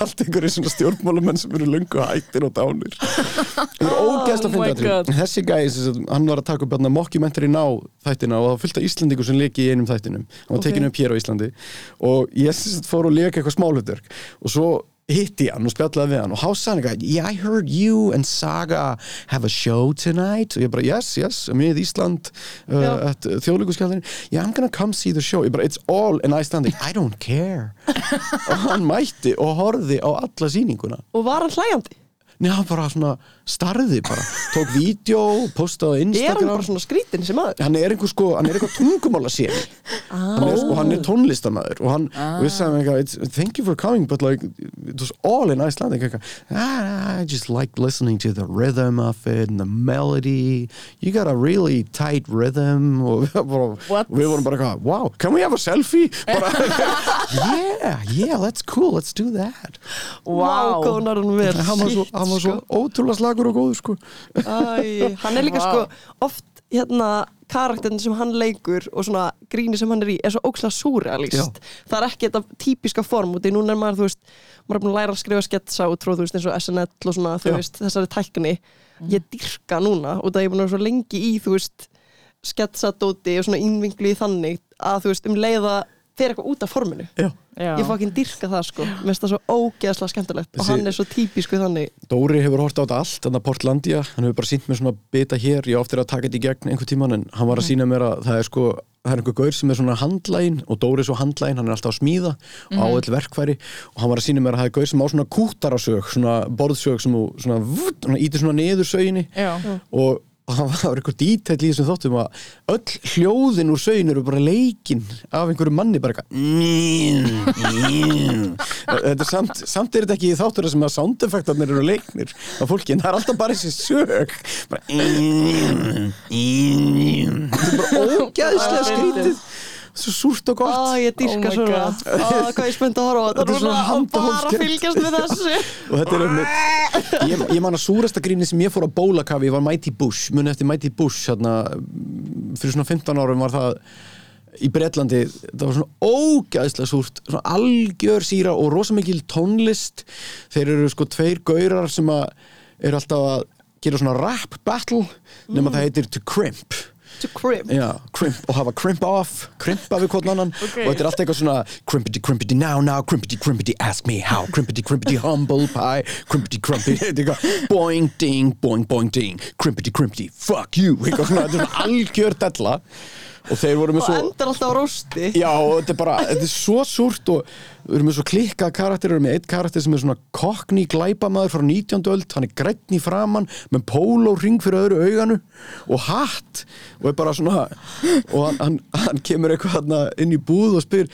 allt einhverju svona stjórnmálamenn sem eru löngu hættir og dánir. Það er Oh my fyndið God. atriði. þessi sagt, hann var að taka upp mockumentary ná þættina og það af Íslandingur sem leki í einum þættinum. Hann var Ok. tekinu upp hér á Íslandi. Og ég fór og leka eitthvað smálutverk og svo hitti hann og spjallaði við hann og hása hann yeah I heard you and Saga have a show tonight. Og ég bara yes, yes, með Ísland uh, þjóðlíkuskjaldin yeah I'm gonna come see the show, bara it's all in Icelandic, I don't care. Og hann mætti og horfði á alla sýninguna. Og var hann hlæjandi? Nei, hann bara svona starði bara. Tók vídeo, postaði á Er hann Instagram. bara svona skrítinn sem aður? hann er einhver sko, hann er eitthvað tungumála séni Ah. hann er, og hann er tónlistamæður og hann, og við sagðum eitthvað "It's- thank you for coming, but like it was all in Icelandic ah, I just like listening to the rhythm of it and the melody. You got a really tight rhythm. Og við, vorum bara eitthvað, wow, can we have a selfie? Bara, yeah, yeah, that's cool let's do that. Góð nær hann vel. Hann var svo, Shit, hann var svo sko. ótrúlega slagur og góður sko. Æ, hann er líka sko oft hérna karakterin sem hann leikur og svona gríni sem hann er í er svo ókslega súrealist það er ekki þetta típiska form og því núna er maður þú veist, maður er búin að læra að skrifa sketsa og tróð þú veist eins og SNL og svona veist þessari tækni. Ég dyrka núna og það er búin að vera svo lengi í þú veist sketsadóti og svona innvinglu í þannig að þú veist um leiða fer eitthvað út af forminu. Já. Ég fá ekki dyrka það sko, mér finnst það svo ógeðslega skemmtilegt. Og Þessi- hann er svo típisku þannig. Dóri hefur hort á þetta allt, þannig að Portlandia. Hann hefur bara sínt mér svona bita hér. Ég á eftir að taka þetta í gegn einhver tíman en hann var að sína mér að það er sko það er einhver gaur sem er svona handlægin og Dóri er svo handlægin, hann er alltaf að smíða og á öll verkfæri. Og hann var að sína mér að það er gaur sem á svona kútarasög, svona borðsög sem þú svona, svona ítir svona niður söginni. Já. og það var eitthvað dítæll í þessum þáttum að öll hljóðin úr sögin eru bara leikin af einhverju manni bara eitthvað. Samt, samt er þetta ekki þáttur sem að soundeffektarnir eru leiknir. Af fólki en það er alltaf bara þessi sög bara þetta er bara ógæðslega skrítið svo súrt og gott. Ég dyrka Oh my svona. God. Á, hvað ég spennt að horfa á. Þetta er þetta svona núna og bara fylgjast með þessu. Og þetta er einmitt ég, ég man að súrasta gríni sem ég fór á bólakafi var Mighty Bush, muni eftir Mighty Bush hérna, fyrir svona 15 árum var það í Bretlandi. Það var svona ógæðslega súrt svona algjör síra og rosa mikil tónlist. Þeir eru sko tveir gaurar sem að eru alltaf að gera svona rap battle nema það heitir To Crimp To crib Já, crimp og hafa crimp off crimpa við hvort annan. Ok. og þetta er alltaf eitthvað svona crimpity crimpity now now crimpity crimpity ask me how. Crimpity crimpity humble pie. Crimpity crimpity þetta er eitthvað. Boing ding boing boing ding. Crimpity crimpity fuck you eitthvað svona. Þetta er svona algjör della og þeir voru með og svo endar alltaf á rósti Já, og þetta er bara, þetta er svo súrt og við erum með svo klikkað karakter, við erum með eitt karakter sem er svona kokni glæpamaður frá 19. öld, hann er grætn í framann með póló ring fyrir öðru auganu og hatt og er bara svona og hann, hann, hann kemur eitthvað inn í búð og spyr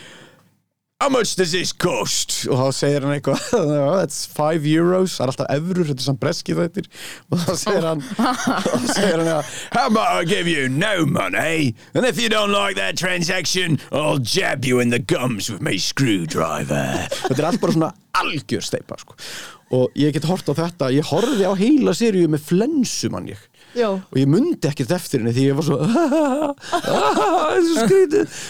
how much does this cost? og þá segir hann eitthvað "Oh, that's five euros, það er alltaf eurur þetta er samt breski þættir og þá segir hann þá segir hann eitthvað, how about I give you no money and if you don't like that transaction I'll jab you in the gums with my screwdriver þetta er allt bara svona algjör steipa sko. og ég get hort á þetta ég horfði á heila seríu með flensu mann ég Já, og ég mundi ekkert eftir henni því ég var svo þetta er svo skrítið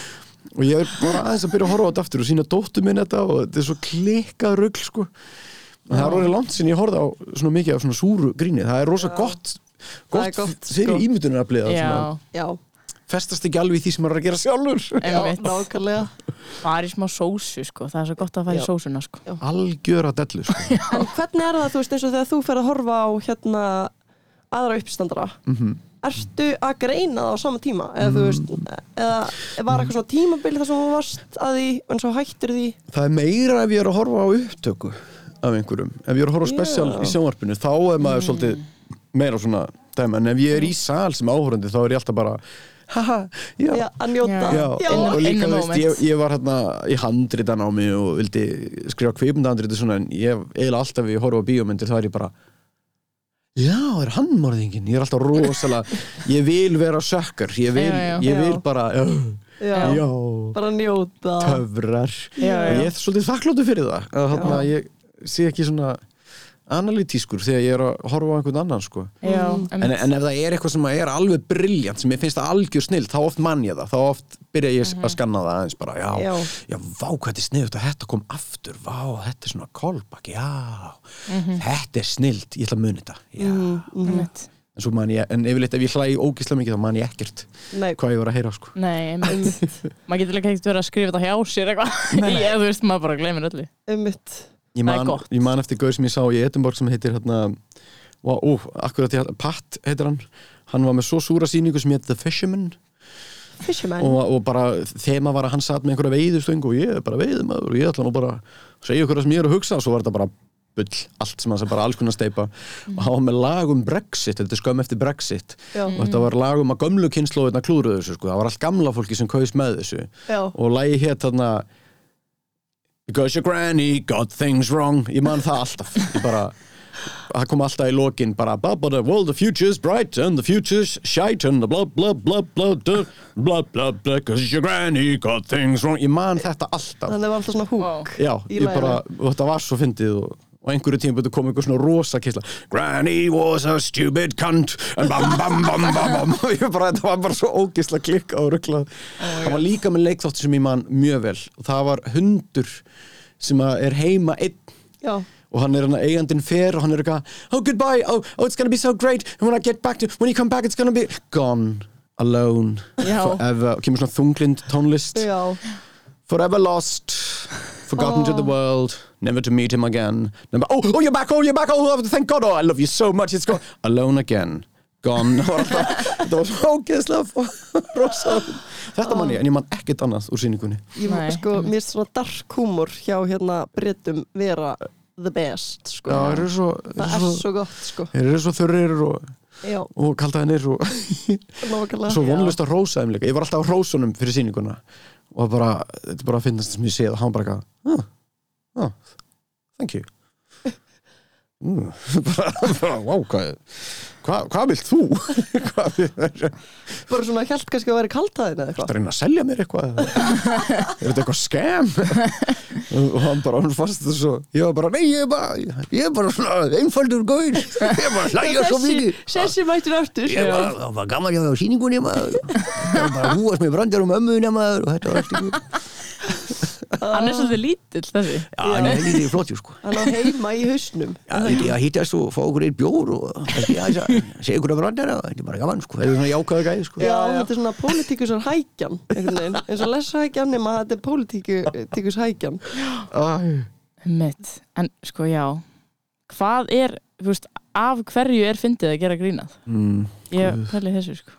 og ég er bara aðeins að byrja að horfa á þetta aftur og sína dóttu minn þetta og þetta er svo klikkað rugl sko. Og það er orðið langt sinni ég horfði á svona mikið af svona súru gríni. Það er rosa gott Það er gott, gott, fyrir sko. ímyndunaraflið að Já, svona já, festast ekki alveg í því sem maður er að gera sjálfur. Já, nákvæmlega. Bara í smá sósu sko, það er svo gott að Já. sósuna sko. Algjör að dellu sko. En hvernig er það, þú veist, eins og þegar þú fer að horfa á hérna aðra uppstandara? Mhm. Ertu að greina það á sama tíma? Eða þú veist, eða var eitthvað svona tímabil þar sem þú varst að því en svo hættir því? Það er meira ef ég er að horfa á upptöku af einhverjum, ef ég er að horfa á spesial í sjónvarpinu, þá er maður svolítið meira svona dæma, en ef ég er í sal sem áhorandi, þá er ég alltaf bara haha, já, Já, að njóta. Já, Já, og, líka þú veist, ég, ég var hérna í handritan á mig og vildi skrifa kveipmyndahandriti svona en ég eiginlega alltaf ef ég horfa á bíómyndir þá er ég bara Já, er hann morðingin? Ég er alltaf rosalega ég vil vera sökkar ég vil, Já, já. ég vil bara já, já, já. Bara njóta. Töfrar. Já, og já. ég er svolítið þakkláttu fyrir það. Að þarna, ég sé ekki svona analytískur þegar ég er að horfa á einhvern annan sko. Já, en, einmitt. en ef það er eitthvað sem er alveg brilljant sem ég finnst það algjör snill þá oft mann ég það, þá oft byrja ég að skanna það aðeins bara, já, já, Já. vá hvað þetta er snilt og þetta kom aftur, vá, þetta er svona kolbak, já, þetta er snilt ég ætla að muni þetta já. einmitt. en svo man ég, en yfirleitt ef ég hlægi ógislega mikið þá man ég ekkert Nei, hvað ég var að heyra sko. Nei, Maður getur líka ekkert verið að skrifa þetta hjá sér eitthvað Ég, þú veist, maður bara ég man, ég man eftir gauð sem ég sá í Edinborg sem heitir hérna Ó, ó, akkurat, Pat heitir hann. Hann var með svo súra sýningu sem heit The Fisherman. Fisherman. Og, og bara þema var að hann satt með einhverja veiðustöng og ég er bara veiðumadur og ég ætla nú bara að segja ykkur það sem ég er að hugsa. Og svo var þetta bara bull, allt sem hann sagði, bara alls konar steipa og hann var með lag um Brexit, þetta er skömm eftir Brexit. Já. og þetta var lag um að gömlu kynnslóðina klúruðu þessu, sko, það var allt gamla fólki sem kaus með þessu. Já, og lagi hétt þarna Because your granny got things wrong. Ég man það alltaf. Ég bara, það kom alltaf í lokin bara well the future's bright and the future's shite and the blah blah blah blah blah blah blah blah because your granny got things wrong ég man þetta alltaf. Þannig var alltaf svona húk já, í ég bara, þetta var svo fyndið og, og einhverju tíma byrju kom einhver svona rosa kysla. Granny was a stupid cunt. And bam bam bam bam bam. Og ég bara, þetta var bara svo ógisla klikka og ruggla það var líka með leikþátt sem ég man mjög vel. Og það var hundur sem að er heima einn. Já, og hann er hann eigandinn fer og hann er eitthvað oh goodbye, oh, oh it's gonna be so great. And when I get back to, when you come back it's gonna be gone, alone. Forever, og kemur svona þunglind tónlist. Já, forever lost. Forgotten to the world never to meet him again. Never, oh, oh you're back, oh you're back. Oh thank God, oh I love you so much. It's gone, alone again. Gone. Þetta var svo ógeðslega rosa. Þetta man ég, en ég man ekkert annað úr sýningunni. Ég, Nei, sko, mér er svona dark humor hjá hérna Brytum vera the best, sko. Já, þeir eru svo, Það er svo, svo gott, sko. þeir eru svo þurrir og, Já, og kaldaðinir og svo vonlust að rósa þeim líka. Ég var alltaf á rósunum fyrir sýninguna og bara, þetta er bara að finnast sem ég sé og hann bara eitthvað oh, oh, thank you. Mm, bara, wow, hvað hvað hva vilt þú? Bara svona held kannski að vera kaltaðin eða eitthvað. Að reyna að selja mér eitthvað? Er þetta eitthvað scam? Og hann bara, hann fannst þetta svo ég var bara, nei, ég er bara ég er bara svona einfaldur gaur. Ég er bara að hlæja svo mikið. Sessi mættur aftur. Ég var, það var gaman hjá síningunni maður. Það var bara húast með brandar um maður og þetta var ekki Hann er svolítið lítill þessi. Já, hann er lítið flottur sko. Hann á heima í hausnum. Já, þetta er að hittast og fá okkur eitt bjór og segja ykkur að brandara þetta er bara gaman sko, þetta er svona jákaða gæði sko. Já, þetta er svona pólitíkusar hækjan eins og leshækjan nema þetta er pólitíkus hækjan Mitt, en sko já. Hvað er, þú veist, af hverju er fyndið að gera grínað? mm, Ég pæli þessu sko.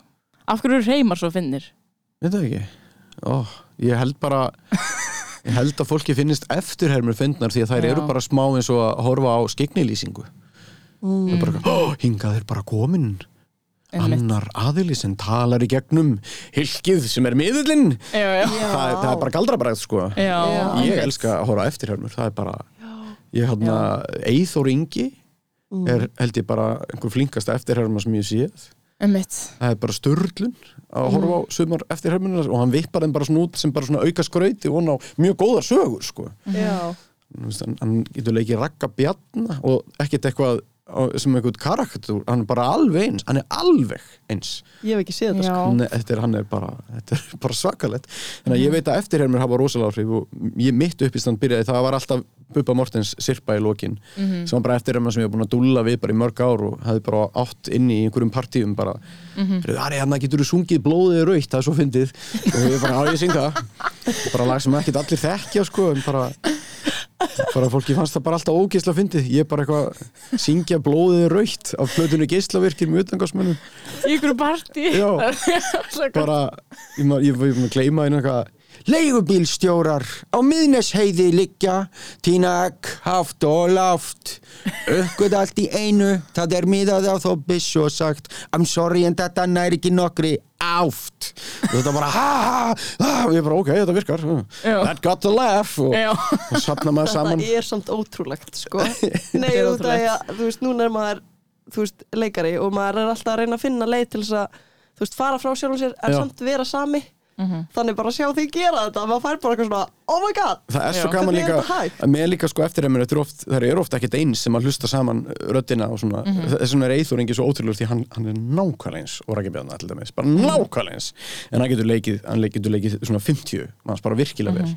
Af hverju reymar svo fyndnir? Veit það ekki. Ó, Ég held bara Ég held að fólki finnist eftirhermur fyndnar því að þær Já. eru bara smá eins og að horfa á skiknilýsingu Mm. Það er bara, ó, hingað er bara komin Einmitt. annar aðili sem talar í gegnum hilkið sem er miðullinn. Já, já, það, er- það er bara galdrabræð sko. Já, ég elska að horfa á eftirhermur það er bara, ég hérna Eithor Ingi er held ég bara einhver flinkasta eftirherma sem ég séð Einmitt. það er bara störlun að horfa á sumar eftirhermunar og hann vippar þeim bara svona út sem bara svona auka skrauti og hann á mjög góðar sögur sko. Hann, getur leikið rakka bjarna og ekkert eitthvað sem eitthvað karakter, hann er bara alveg eins hann er alveg eins. Ég hef ekki séð þetta sko. Nei, þetta er, er bara, þetta er bara svakalett þannig að ég veit að eftirhermur hafa rosalega áhrif og ég mitt upp í stand byrjaði það var alltaf Bubba Mortens sirpa í lokin sem var bara eftirhermur sem ég var búin að dúlla við bara í mörg ár og hefði bara átt inn í einhverjum partíum bara, mm -hmm. Ari, hann getur þú sungið blóðið raukt, það er svo fyndið. Og ég bara, á ég syng það. Bara lag sem ekkert allir þekkja sko, en bara bara fólki fannst það bara alltaf ógeðsla fyndið. Ég er bara eitthvað syngja blóðið raukt af plötunni geislavirkir með utangarsmönnum Í ykkur partí. Já. Bara, ég ég var að gleyma einu eitthvað Leigubílstjórar á miðnesheiði liggja Tína egg, haft og láft Ökkuð allt í einu Það er miðað á þó byssu og sagt I'm sorry en þetta nær ekki nokkri áft og þetta bara ha ha ha og ég bara ok, þetta virkar Já. That got the laugh og, Já. og sapna maður Þetta saman er samt ótrúlegt sko Nei, er út af því ótrúlegt. þú veist, núna er maður þú veist, leikari og maður er alltaf að reyna að finna leið til þess að, þú veist, fara frá sjálfum sér en Já. samt vera sami Mhm. þannig bara að sjá því gera þetta maður fær bara eitthvað svona, oh my god. Það er svo Já. gaman er líka að með líka sko eftir það eru ofta ekkert eins sem að hlusta saman röddina og svona, þess vegna er Eithor engi svo ótrúlega því hann, hann er nákvæmlega eins og Raki Bjarnar til dæmis, bara nákvæmlega eins. En hann getur leikið, hann getur leikið svona 50 manns bara virkilega vel.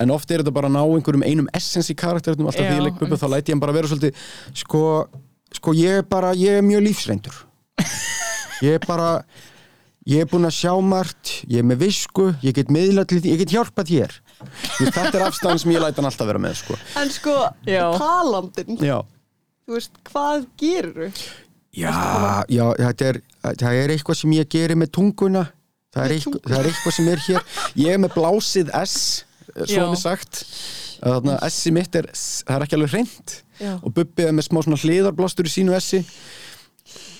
En oft er þetta bara að ná einhverjum einum essens í karakternum alltaf Já, því ég leik bubba þá læti ég hann bara vera svolítið sko, sko ég er bara, ég er mjög lífsreindur ég er búinn að sjá margt ég er með visku, ég get miðla til því ég get hjálpað þér. Þetta er afstæðan sem ég læt hann alltaf vera með sko. en sko, Já. talandinn já, þú veist, hvað gerur já, já þetta er, það er eitthvað sem ég gerir með tunguna. Það er, eitthvað, það er eitthvað sem er hér. Ég er með blásið S svo Já. mér sagt. Þannig að S-i mitt er, það er ekki alveg hreint. Og Bubbi er með smá svona hliðarblástur í sínu S-i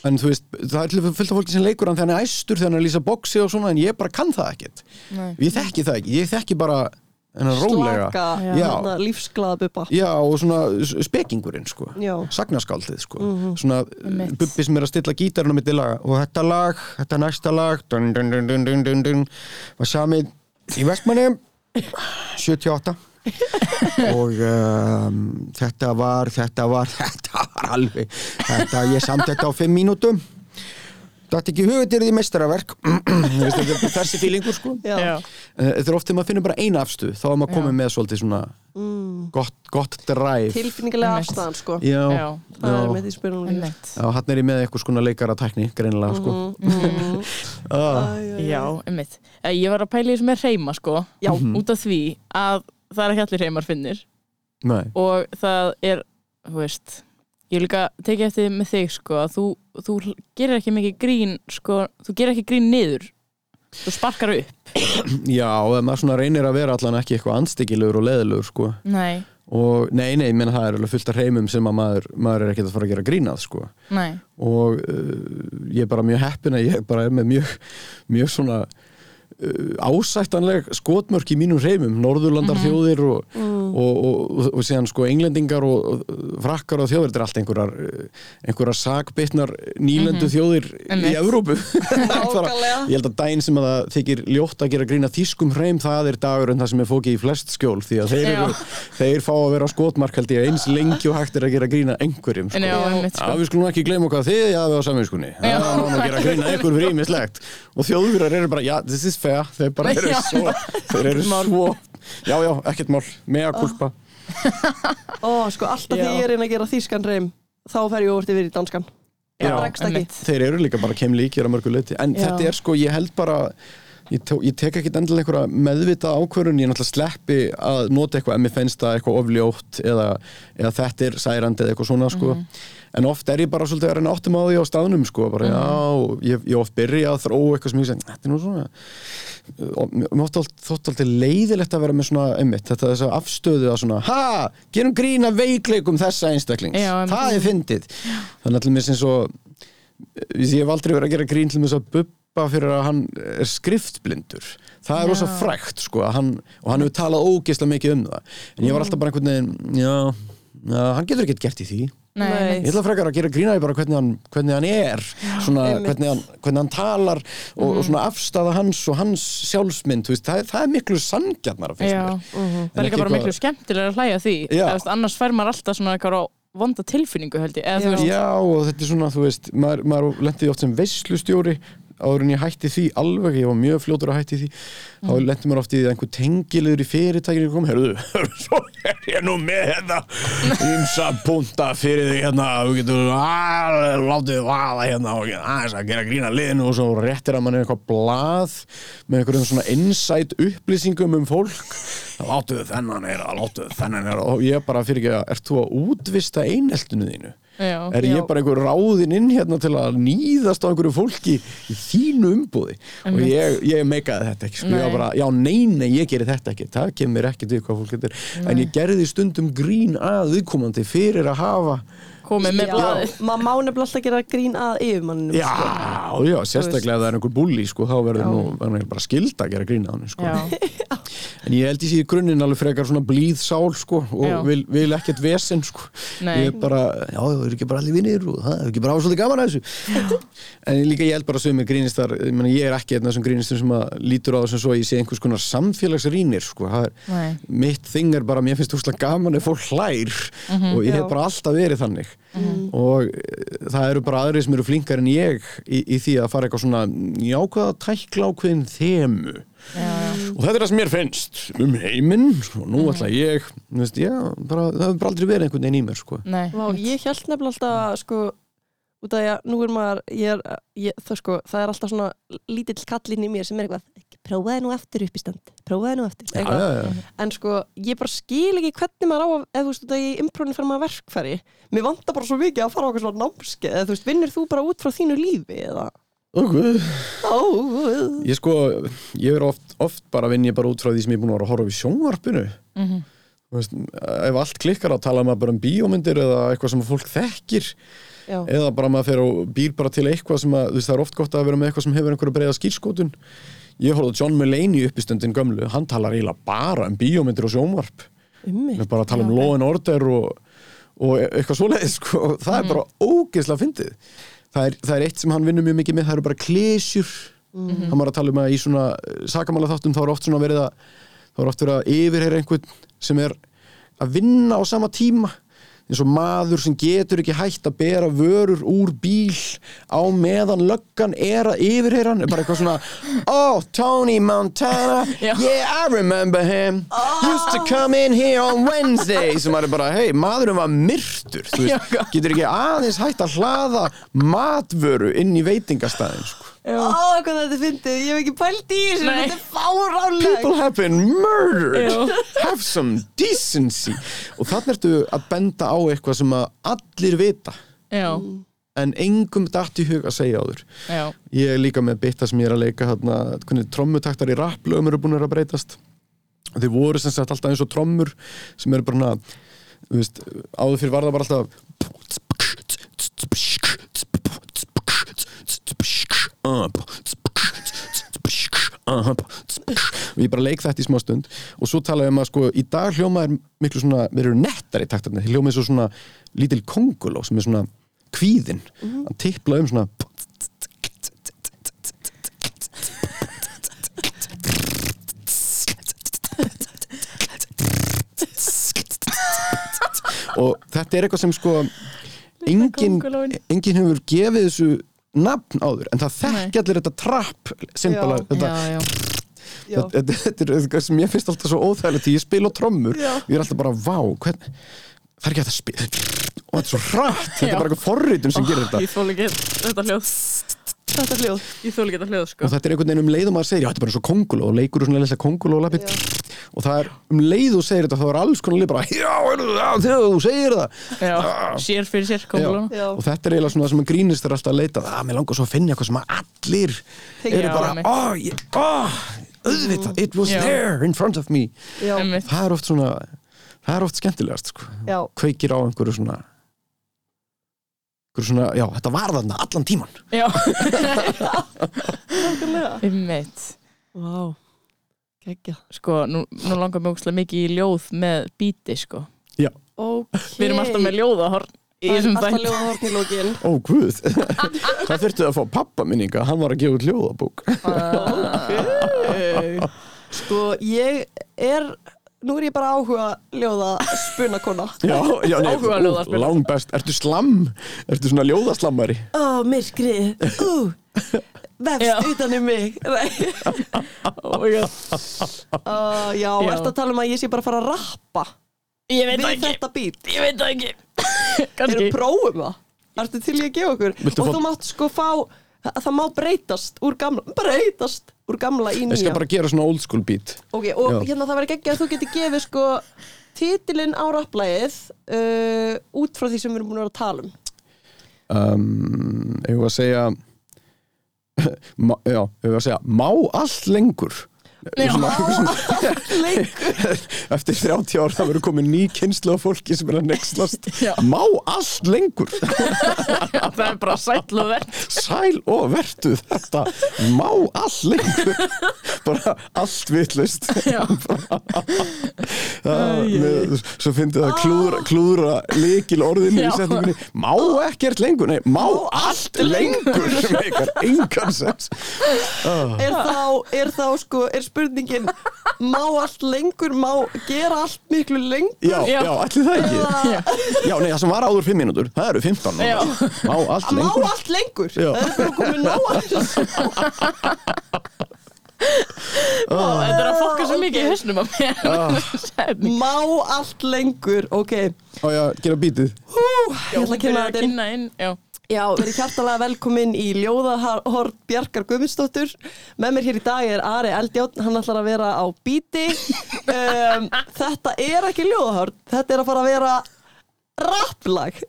en þú veist, það er til fullt af fólki sem leikur hann þegar hann er æstur, þegar hann er að lýsa boxi og svona en ég bara kann það ekkert Nei. ég þekki það ekki, ég þekki bara slaka, hérna, lífsglaða bubba Já, og svona spekingurinn sko Já. Sagnaskáldið sko Svona Einmitt. bubbi sem er að stilla gítarinn á milli laga Og þetta lag, þetta næsta lag dun, dun, dun, dun, dun, dun, dun, Var samið í Vestmanni 78 Og um, þetta var, þetta var, þetta var alveg Þetta, ég samt þetta á 5 mínútum. Þetta ekki hugið er því meistaraverk. Er Þessi fílingur sko. Eh, Þetta er oft þegar maður finnur bara eina afstuð þá er maður komið með svolítið svona gott, gott drive. Tilfinningilega afstæðan sko. Já, Já. það er með því spyrunum hann er ég með eitthvað skona leikara tækni, greinilega, sko. Mhm. Ah, Já, einmitt. Eh, Ég var að pæla í þessu með reyma sko Já. út af því að það er ekki allir reymar finnir. Nei, og það er, þú veist ég vil líka tekið eftir með þig sko að þú, þú gerir ekki mikið grín sko, þú gerir ekki grín niður. Þú sparkar upp. Já, ef maður svona reynir að vera allan ekki eitthvað anstíkilegur og leðilegur, sko. Nei, Og nei, nei, ég menna það er alveg fullt af reymum sem að maður, maður er ekkert að fara að gera grínað, sko. nei, Og uh, ég er bara mjög heppin að ég bara er með mjög, mjög svona ásættanleg skotmörk í mínum reymum, norðurlandar þjóðir og, og, og, og, og síðan sko englendingar og, frakkar og þjóðir, þetta er allt einhverjar, uh, einhverjar sakbytnar nýlendu þjóðir í Einmitt. Evrópu Bara- Nákvæmlega. ég held að daginn sem að það þykir ljótt að gera grína þýskum hreim, það er dagurinn það sem er fókið í flest skjól, því að þeir, eru, þeir fá að vera á skotmark held ég eins lengi og hægt er að gera grína einhverjum sko. en Já, sko við skulum ekki gleyma hvað þið jáðu á samvinskunni Já. Það má nú gera grína einhver fyrir ímislegt Og þjóðvírar eru bara, já, this is fair Þeir bara eru svo Já, já, ekkert mál, mega kulpa Ó, sko, alltaf Já. því ég er einn að gera þýskan reym þá fer ég óvart yfir í danskan Já. Þeir eru líka bara kem líkir að mörgu leiti En Já. þetta er sko, ég held bara Ég, tó, ég tek ekki endilega einhverja meðvitað ákvörun ég náttúrulega sleppi að nota eitthvað ef mér finnst það eitthvað ofljótt eða, eða þetta er særandi eða eitthvað svona sko. en oft er ég bara svolítið að reyna áttum á því á staðnum sko. bara, já, ég, ég oft byrja að þróa eitthvað sem ég segi, þetta er nú svona. Og mér þótt þótt alltaf leiðilegt að vera með svona einmitt, þetta þess að afstöðu að svona ha, gerum grína veikleikum þessa einstaklings. Já, það er fyndið. Þannig að mér sem svo ég hef aldrei verið að gera grín til þess að bubba fyrir að hann er skriftblindur. Það er Já. rosa frægt sko að hann, og hann hefur talað ógeðslega mikið um það. En ég var alltaf bara einhvern veginn já, já hann getur ekkert gert í því. Nei, ég ætla frekar að gera grínaði bara hvernig hann, hvernig hann er svona, hvernig, hann, hvernig hann talar og, og svona afstæða hans og hans sjálfsmynd, veist, það, það er miklu sangjarnar Það er líka ekki bara miklu skemmtilega að hlæja að því. Veist, annars fær maður alltaf svona eitthvað vonda tilfinningu held ég Já, og þetta er svona, þú veist, maður, maður lendi oft sem veislustjóri áður en ég hætti því alveg, ég var mjög fljótur að hætti því þá lendi maður oft í því að einhver tengilegur í fyrirtækinu kom, herruðu, svo er ég nú með hérna ymsa punta fyrir því hérna þú getur að látið vaða hérna og aðeins að gera grína liðinu og svo réttir að mann er eitthvað blað með einhverjum svona insight upplýsingum um fólk þá láttuðu þennan er að láttuðu þennan er og ég bara fyrir ekki að, ert þú að útvista eineltinu þínu? Já, er Já. ég bara einhver ráðinn inn hérna til að nýðast á einhverju fólki í þínu umbúði og Einmitt. ég, ég meikaði þetta ekki sko, ég var Nei. bara, já nei, nei, ég geri þetta ekki það kemur ekki til hvað fólk getur en ég gerði stundum grín að viðkomandi fyrir að hafa komið með blaðið. Maður má nefnilega alltaf gera grín að yfirmanninu já, já, sérstaklega ef það er einhver búli sko, þá verður verður bara skilda að gera grín að hann sko. Já, en ég held í síðu grunninn alveg frekar svona blíð sál sko, og vil, vil ekkert vesen sko. ég er bara, já, það er ekki bara allir vinnir og það er ekki bara ásvöldi gaman að þessu. En líka ég held bara að sögum með grínistar ég, er ekki einn af þessum grínistum sem að lítur á það sem svo að ég sé einhvers konar samfélagsrýnir sko, það er, mitt þing er bara, mér finnst úrslega gaman ef fólk hlær. Og ég hef bara alltaf verið þannig og eh, það eru bara aðri sem eru flinkar en ég í, í því að fara eitthvað svona jákvæða tækla ákveðin þemu. Já, já. og þetta er það sem mér finnst um heiminn og nú ætla ég, þú veist, já, bara, það hefur bara aldrei verið einhvern veginn í mér sko. Nei, Vá, ég held nefnilega alltaf að, sko, út af því að nú er maður ég er, ég, það, sko, það er alltaf svona lítill kallinn í mér sem er eitthvað prófaði nú aftur upp í stand prófaði nú aftur já, eitthvað. já, já. en sko, ég bara skil ekki hvernig maður á að, eða þú veist, af því í impróni fyrir maður verkfæri mér vantar bara svo mikið að fara á eitthvað svona námskeið eða þú veist, vinnur þú bara út frá þínu lífi eða Ó, guð. Ó, Ég sko, ég er oft, oft bara vinn ég bara út frá því sem ég er búin að vera að horfa við sjónvarpinu Mhm. Þú veist, ef allt klikkar á tala maður bara um bíómyndir eða eitthvað sem fólk þekkir já, eða bara maður fer og býr bara til eitthvað sem að, þú veist, það er oft gott að vera með eitthvað sem hefur einhverju breiða skýrskotun ég horfði John Mulaney upp í stundin gömlu. Hann talar eiginlega bara um bíómyndir og sjónvarp. Er bara tala um law and order og, og eitthvað svoleiðis sko. það er bara ógeðslega fyndið. Það er, það er eitt sem hann vinnur mjög mikið með það eru bara klesjur hann var að tala um að í svona sakamála þáttum þá er oft svona verið að þá er oft verið að yfirheyra einhvern sem er að vinna á sama tíma eins og maður sem getur ekki hægt að bera vörur úr bíl á meðan löggan er að yfirheyra hann. Bara eitthvað svona Oh, Tony Montana. Yeah, I remember him. Used to come in here on Wednesday. Sem er bara, hei, maðurinn var myrtur. Veist, getur ekki aðeins hægt að hlaða matvöru inn í veitingastæðin sko. Ó, hvað þetta fyndið, ég hef ekki pælt í þessu þetta er fáránleg People have been murdered. Já. Have some decency. Og þannig ertu að benda á eitthvað sem að allir vita. Já, en engum datt í hug að segja áður. Já, Ég er líka með bitta sem ég er að leika hvernig trommutaktar í rapplögum eru búin að breytast. Þeir voru sem sagt alltaf eins og trommur sem eru bara hana, þú veist, áður fyrir var það bara alltaf og ég bara leik þetta í smá stund. Og svo talaði um að sko í dag hljóma er miklu svona, við erum nettari taktarnir, hljóma er svo svona lítil konguló sem er svona kvíðin, hann tippla um svona og þetta er eitthvað sem sko engin, kóngulóin. engin hefur gefið þessu nafn áður en það Nei. þekki allir þetta trapp symbala, Já. þetta, er eitthvað sem ég finnst alltaf svo óþægilegt því ég spila á trommur og ég er alltaf bara, vá, hvern það er ekki að spila og þetta er svo hratt, þetta Já. er bara eitthvað forritun sem gerir þetta. Ég þól ekki þetta hljóð. Þetta hljóð. Ég þól ekki þetta hljóð, sko. Og þetta er einhvern veginn um leið og maður segir, já, þetta er bara svo konguló og leikur og svona lesa konguló og lappið og það er um leið og segir þetta þá er alls konar lið bara, já, já, þegar þú segir það. Já, sér fyrir sér, og þetta er eiginlega svona sem að grínist er alltaf að leita að mér langar svo að finna eitthvað sem að allir eru bara, oh, ég, oh, auðvitað, it was there in front of me. Það er oft svona það er oft skemmtilegast sko. já, kveikir á einhverju svona svona, já, þetta var þarna allan tíman Já, Nákvæmlega. einmitt. Vá, geggja. Sko, nú, nú langar mig ógustlega mikið í ljóð með bíti, sko Já, Ok. Við erum alltaf með ljóðahorn í þessum Alltaf þætti ljóða hortni lókin. ó guð Það þurftu að fá pappa minninga, hann var að gefa út ljóðabók Sko, ég er, nú er ég bara áhuga ljóða spunakona. Já, já, nei, Áhuga ú, ljóðaspil. lang best Ertu slam? Ertu svona ljóðaslammari? Ó, myrkrið, ú. Vefst utan um mig. Oh my god Uh, já, Já. ertu að tala um að ég sé bara að fara að rappa Ég veit við ekki, þetta bít? ég veit það ekki Erum Kannski prófum það? Ertu til í að gefa okkur? Viltu og fá- þú mátt sko fá, það, má breytast úr gamla, breytast úr gamla í Ég nýja. skal bara gera svona old school beat Ok, og Já. hérna það verður ekki að þú getur gefið sko titilinn á rapplægið uh, út frá því sem við erum búin að vera að tala um. um, Ég var að segja Já, ég var að segga Má allt lengur Eftir 30 ár það verður komið ný kynslu af fólki sem er að nexlast. Já. Má allt lengur? Það er bara sætl og verð Sæl og vertu þetta. Má allt lengur? Bara allt vitlist Já, Svo fyndið það klúðra, klúðra Líkil orðinu í setningunni. Má ekkert lengur, nei, má allt lengur? sem eitthvað engan sens. Er þá, er þá sko, er spurningin má allt lengur, má gera allt miklu lengur? Já, já, Já. allir það ekki já, Já, nei, það sem var áður 5 mínútur, það eru 15 núna. Má allt Má lengur allt lengur? Já. Það er bara komið nóg að þessu. Ó, þetta er að fokka svo mikið í hausnum á mér Setning. Má allt lengur, ok. Á ég að gera bítið Ég ætla að kynna Byrjar þetta inn. kynna inn Já, Já, verið hjartalega velkomin í Ljóðahort Bjarkar Guðmundsdóttur. Með mér hér í dag er Ari Eldjárn Hann ætlar að vera á bíti. Um, Þetta er ekki ljóðahort Þetta er að fara að vera rapplag.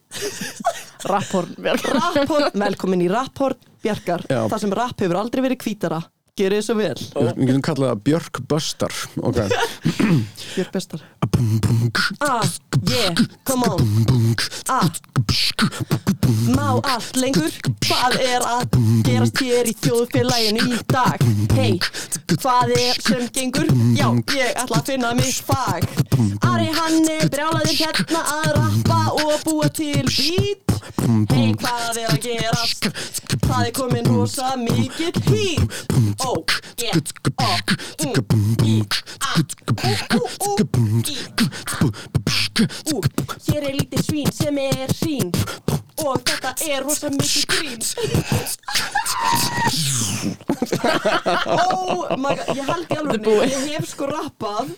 Rapphorn. Velkomin í Rapphort Bjarkar. Já. Það sem rapp hefur aldrei verið hvítara Gerið svo vel. Við getum kallað það Björk Böstar okay. Björk bestar Ah, yeah, come on. Ah. Má allt lengur. Hvað er að gerast hér í þjóðfélaginu í dag? Hei, hvað er sem gengur? Já, ég ætla að finna mitt fag. Ari hann er brjálaður hérna að rappa og búa til beat. Hei, hvað er að gerast? Það er komin rosa mikill hít Ó, yeah, ó, mm, í, a, ú, ú, ú, í, Ú, hér er lítið svín sem er sín og þetta er rosa mikið grín. Oh my god, ég held í alveg ég hef sko rappað.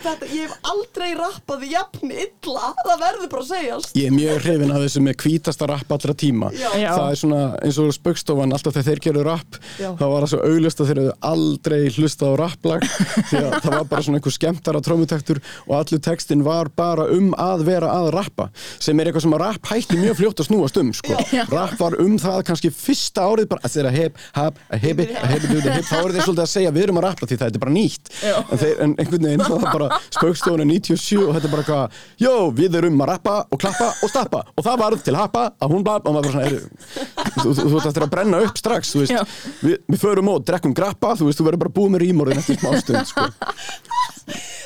Þetta, ég hef aldrei rappað jafn illa, það verður bara að segjast. Ég er mjög hrifin af þessu með hvítasta rapp allra tíma. Já. Það er svona eins og spöggstofan alltaf þegar þeir gerðu rapp þá var það svo auglust að þeir hefðu aldrei hlustað á rapplag því að það var bara svona einhver skemmtara trómutektur og allur textin var bara um að vera að rappa sem er eitthvað sem að rapp hætti mjög fljótt snúast um sko. rapp var um það kannski fyrsta árið bara að þeirra hep, hap, að hebi, að hebi, duði, hep þá eru þeir svolítið að segja við erum að rappa því það er bara nýtt. En, þeir, en einhvern veginn það bara spöggstofan er 97 og þetta er bara eitthvað jó, við erum að rappa og klappa og stappa. Og það varð til happa að hún bara og maður bara svona, "Heyrðu, þú, þú ert eftir að brenna upp strax veist, við, förum og drekkum grappa þú veist, þú verður bara búið með rímorðin eftir smá stund sko.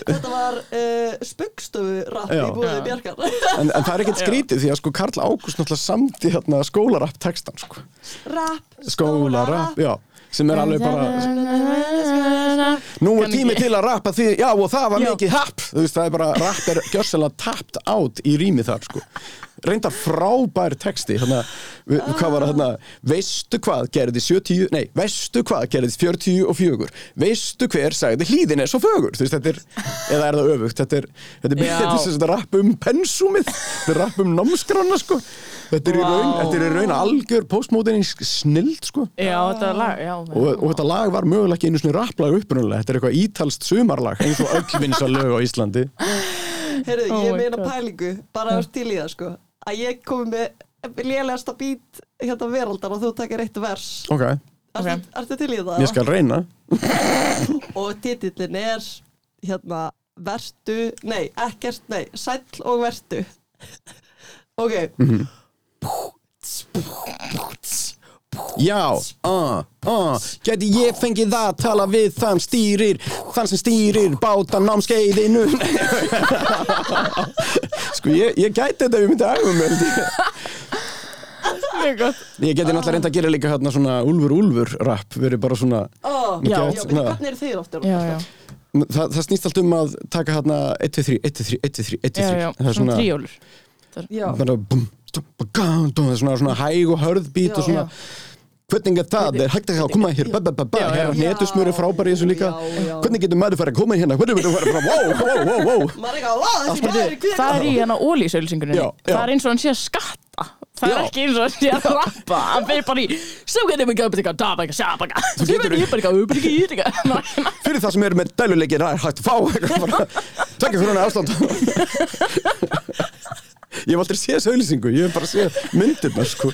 Þetta var uh, spöggstofu rapp í Já. búið Já. Bjarkar en, en það er ekkert skrítið því að sko Karl Ágúst náttúrulega samdi hérna skólarapp textan sko. Rapp, skólarapp, já sem er alveg bara nú er tími til að rappa því já og það var mikið happ þú veist það er bara rapp er gjörselega tapped out í rými þar sko reyndar frábær texti hérna, við, hvað var það hérna veistu hvað gerði 70 nei, veistu hvað gerði 40 og 4 veistu hver sagði hlýðin er svo fögur. Þú veist þetta er, eða er það öfugt? Þetta er, þetta er, þetta er sem sagt rapp um pensumið þetta er rapp um námskrána sko. Þetta er í raun, þetta er í raun algjör postmodernísk snild sko. Já, þetta er lag Já, og, og þetta lag var mögulega ekki einu svona rapplag upprunalega, þetta er eitthvað ítalst sumarlag eins og öll vinsa lög á Íslandi. Heyrðu, Oh ég meina God. pælingu, bara að til í það sko að ég komi með lélegasta bít hérna veraldar og þú takir eitt vers ok, Ertu, Ok. ertu til í það? ég skal reyna Og titillin er hérna vertu, nei, ekkert, nei sæll og vertu Ok Mhm. Púts, Já, uh, uh, geti ég fengið það að tala við þann stýrir, þann sem stýrir bátan námskeiðinu? Sko ég, ég gæti þetta ef ég myndi æfa mig. Mjög gott. Ég geti náttúrulega reynda að gera líka hérna svona Úlfur Úlfur rap, verið bara svona oh, Já, gæti já, svona- hvernig eru þið ofta? Já, já, það, það snýst allt um að taka hérna 1, 2, 3, 1, 2, 3, 1, 2, 3, 1, 2, já, 3 já, Það er svona svona, tríólur. Já, bara bum, er svona, svona hæg og hörð bít og svona. Hvernig er það? Er hægt að koma hér? Hérna hnetusmjör er frábær í þessu líka. Já, já. Hvernig getur maður farið að koma hérna? Hvernig getur maður farið að gæri hver Það er í hérna já. Það er eins og hann sé að skatta. Það er ekki eins og hann sé að rappa. Hann fyrir bara í ekki Fyrir það sem eru með dæluleikir það er hægt að fá eitthvað bara. Takk fyrir hann afstand Ég hef aldrei séð þessu auðlýsingu Ég hef bara séð myndirnar sko.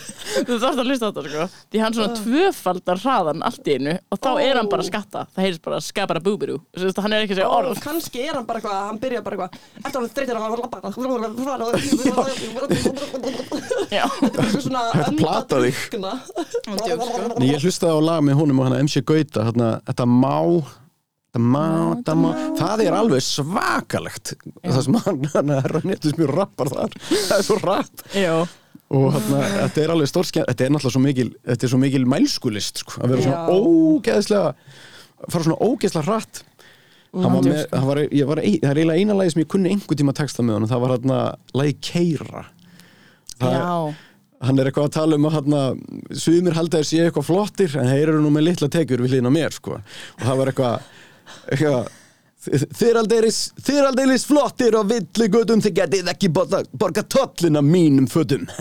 Þú þarfst að hlusta á þetta sko. Því hann svona tvöfaldar hraðan allt í einu Og þá er hann bara að skatta. Það heyrðist bara skapara búbiru. Hann er ekki að segja Ó, orð. kannski er hann bara eitthvað, hann byrja bara eitthvað Eftir hann þreytir hann Já. Svona Hægt að plata þig. sko. Nei, Ég hlustaði á lag með honum og hann MC Gauta þarna, Þetta má Þetta má Það er alveg svakalegt. Það sem hann, er að netus mjög rappar þar. Það er svo Já. Og þarna, þetta er alveg stórskjæð þetta er náttúrulega svo mikil, svo mikil mælskulist sko, að vera svona Já. ógeðslega fara svona ógeðslega ein- það er eiginlega eina lagi sem ég kunni einhver tíma texta með hann það var hérna lagi Keira. Það, Já. Hann er eitthvað að tala um að sumir halda þér sé eitthvað flottir en þeir eru nú með litla tekjur við hlýna mér sko. og það var eitthvað, þið aldeiris flottir og villi gutum þið getið ekki borga, tollina mínum fötum.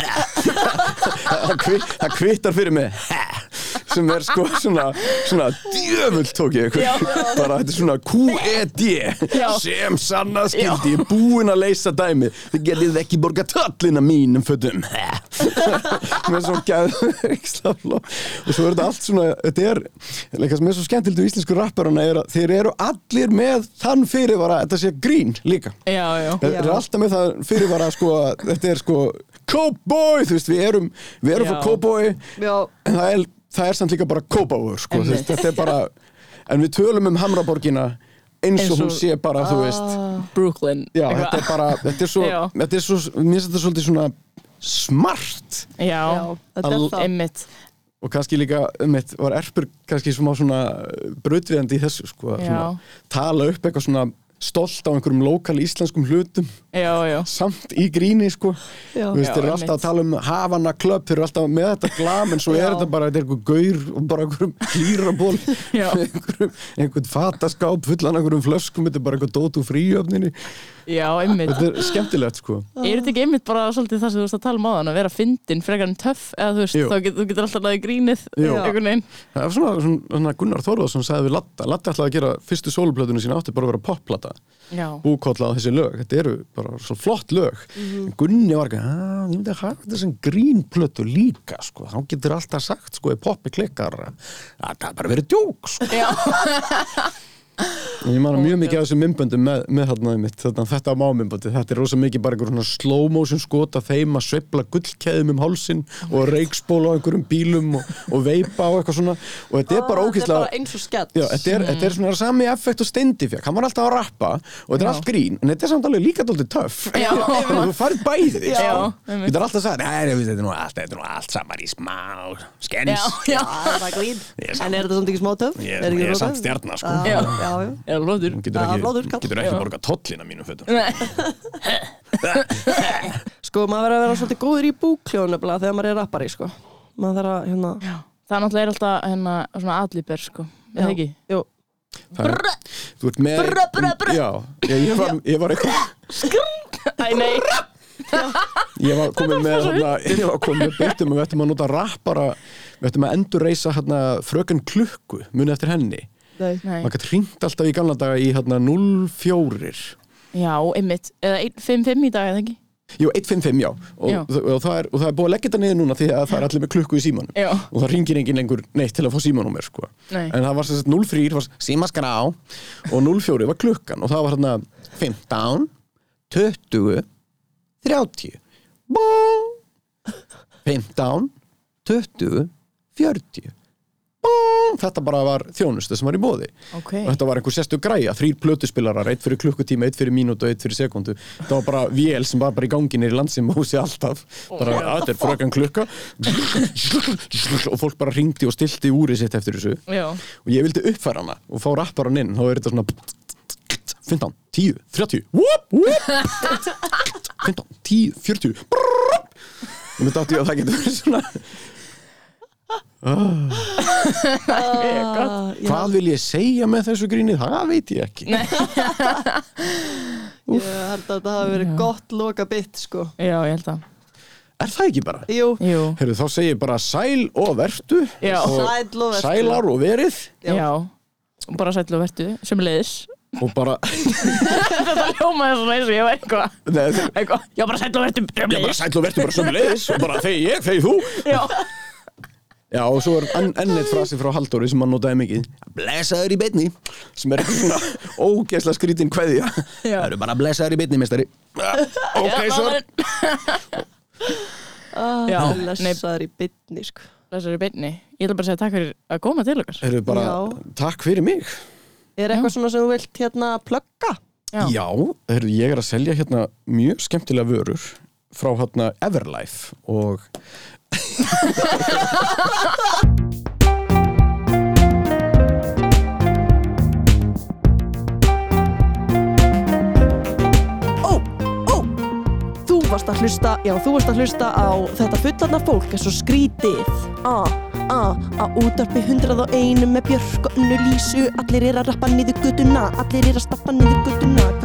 Það kvittar fyrir mig sem er sko svona, svona djöfull tók ég bara þetta er svona QED sem sanna skildi. Ég er búinn að leysa dæmi. Þið getið ekki borga tollina mínum fötum. Með svo gæð og svo er þetta allt svona þetta er, leika sem er svo skemmtilegt í íslensku rapparana er að þeir eru allir með þann fyrirvara, þetta sé grín líka. Já, já. Þeir eru alltaf með það fyrirvara sko, þetta er sko Cowboy, þú veist, við erum við erum frá Cowboy en það er, það er samt líka bara Cowboy sko, þú Einmitt. veist, þetta er bara en við tölum um Hamraborgina eins og hún sé bara, þú veist. Ah, Brooklyn. Já, þetta er bara, þetta er svo þetta er svo, mér finnst þetta svolítið svona smart. Já, þetta er það. einmitt. Og kannski líka, um eitt, var Erpur kannski smá svona bröðviðandi í þessu sko, svona, tala upp eitthvað svona stolt á einhverjum lokal íslenskum hlutum Já, já. Samt í gríni sko. Já. Þú veist, þeir eru alltaf að tala um Havana Club, þeir eru alltaf með þetta glam en svo Já. er þetta bara, þetta er einhver gaur og bara einhverjum klíraból Já. einhverjum, einhvern fataskáp fullan einhverjum flöskum, þetta er bara eitthvað dót úr fríöfninni Já, einmitt. Þetta er skemmtilegt sko. Er þetta ekki einmitt bara svolítið það sem þú veist að tala um á þann að vera fyndin frekar en töff eða þú veist, Jú. þá get, þú getur alltaf laðið grínið einhvern veginn. Það er svona, svona, svona Gunnar Þorðarsson sagði við Latta, Latta ætlaði að gera fyrstu sóluplötunum sína átti bara að vera popplata Já, búkolla á þessi lög, þetta eru bara svo flott lög, en Gunni var ekki að ég myndi að hafa sem grínplötu líka sko, þá getur alltaf sagt sko, poppi klikkar, að það er bara verið djók sko Ég man mjög mikið af þessum mymböndum með, með þarna mitt, þetta, þetta á mámymböndi þetta er rosa mikið bara einhver svona slow motion skot af þeim að sveifla gullkeðum um hálsin og reikspól á einhverjum bílum og, og veipa og eitthvað svona. Og þetta er bara Þetta er ókýrslega bara eins og skett Já, þetta er, þetta er svona sami effekt og steindi fekk, hann var alltaf að rappa og þetta er allt grín, en þetta er samt alveg líka dálítið töff. Já. þannig að þú farið bæði því Já, sko. Þetta er alltaf að nei, þetta er nú allt, þetta er nú allt saman í smá skens. Já, já, það er grín. Ég er En samt- er þetta samt ekki smá töf? Flottur Hún getur ekki, kall. getur ekki borga tollina mínum fötum. Sko, maður verður að vera svolítið góður í búkljónu þegar maður er rappari, sko. Maður þarf að, hérna já. Það náttúrulega er alltaf hérna svona adliber sko, er það ekki? Jú, er- Þú ert með Brr, brr, brr. Já, ég, ég, var, ég var eitthvað Æ, nei, Ég var komið með hérna, Ég var komið með beitum og við ættum að nota rappara Við ættum að endurreisa hérna, fröken klukku Muni eftir henni maður gæti hringt alltaf í gamla daga í hérna 04 Já, einmitt, eða 1-5-5 í dag, eða ekki? Jú, 155, já og, Já. Og, og, það er, og það er búið að leggja þetta niður núna því að það er allir með klukku í símanum Já. og það ringir engin lengur neitt til að fá símanúmer sko. Nei. en það var sem sagt 03 var símaskrá og 04 var klukkan og það var hérna 15 20 30 Bú. 15 20, 40 Bang! Þetta bara var þjónustu sem var í bóði Ok. og þetta var einhver sérstu græja, þrýr plötuspilarar eitt fyrir klukkutíma, eitt fyrir mínútu og eitt fyrir sekundu. Það var bara vél sem var bara í gangi nýri landsimósi alltaf. Bara, að þetta er frökan klukka. Og fólk bara ringdi og stilti úrið sitt eftir þessu. Já. og ég vildi uppfæra hana og fá rapparan inn. Þá er þetta svona 15, 10, 30 whoop, whoop. 15, 10, 40 brrrr. og mér dátti ég að það getur verið svona Ah, hvað vil ég segja með þessu gríni það veit ég ekki ég held að þetta hafi verið gott loka bitt sko Já, ég held að. er það ekki bara? Jú, Jú. Heyrðu, þá segir ég bara sæl og vertu Já. og Sæll og vertu. sælar og verið Já. Bara sætlu og vertu, sem leiðis. og bara, Þetta ljómaði svona eins og ég var eitthvað. Nei, þetta- Eitthvað, já bara sætlu og vertu, sem ég bara leiðis. sæl og vertu bara sömulegis og bara þegi ég, þegi þú Já. Já, og svo er enn enn eitt frasi frá Halldóri sem hann notaði mikið Blessaður í beinni sem er svona ógeðslega skrítin kveðja Já. Það eru bara blessaður í beinni, mestari Ok, svo ah, Já, Lesaður í bytni sko Þessari beinni. Ég ætla bara að segja takk fyrir að koma til okkar. Heyrðu bara, Já. takk fyrir mig Er eitthvað svona sem þú vilt hérna plugga? Já. Já, heyrðu, ég er að selja hérna mjög skemmtilega vörur frá hérna Everlife og Ó, ó. Þú varst að hlusta, já þú varst að hlusta á þetta fullarna fólk er svo skrítið. A, a, a útarpi hundrað og einu með Björk og unnu lísu. Allir er að rappa niður guttuna, allir er að stappa niður guttuna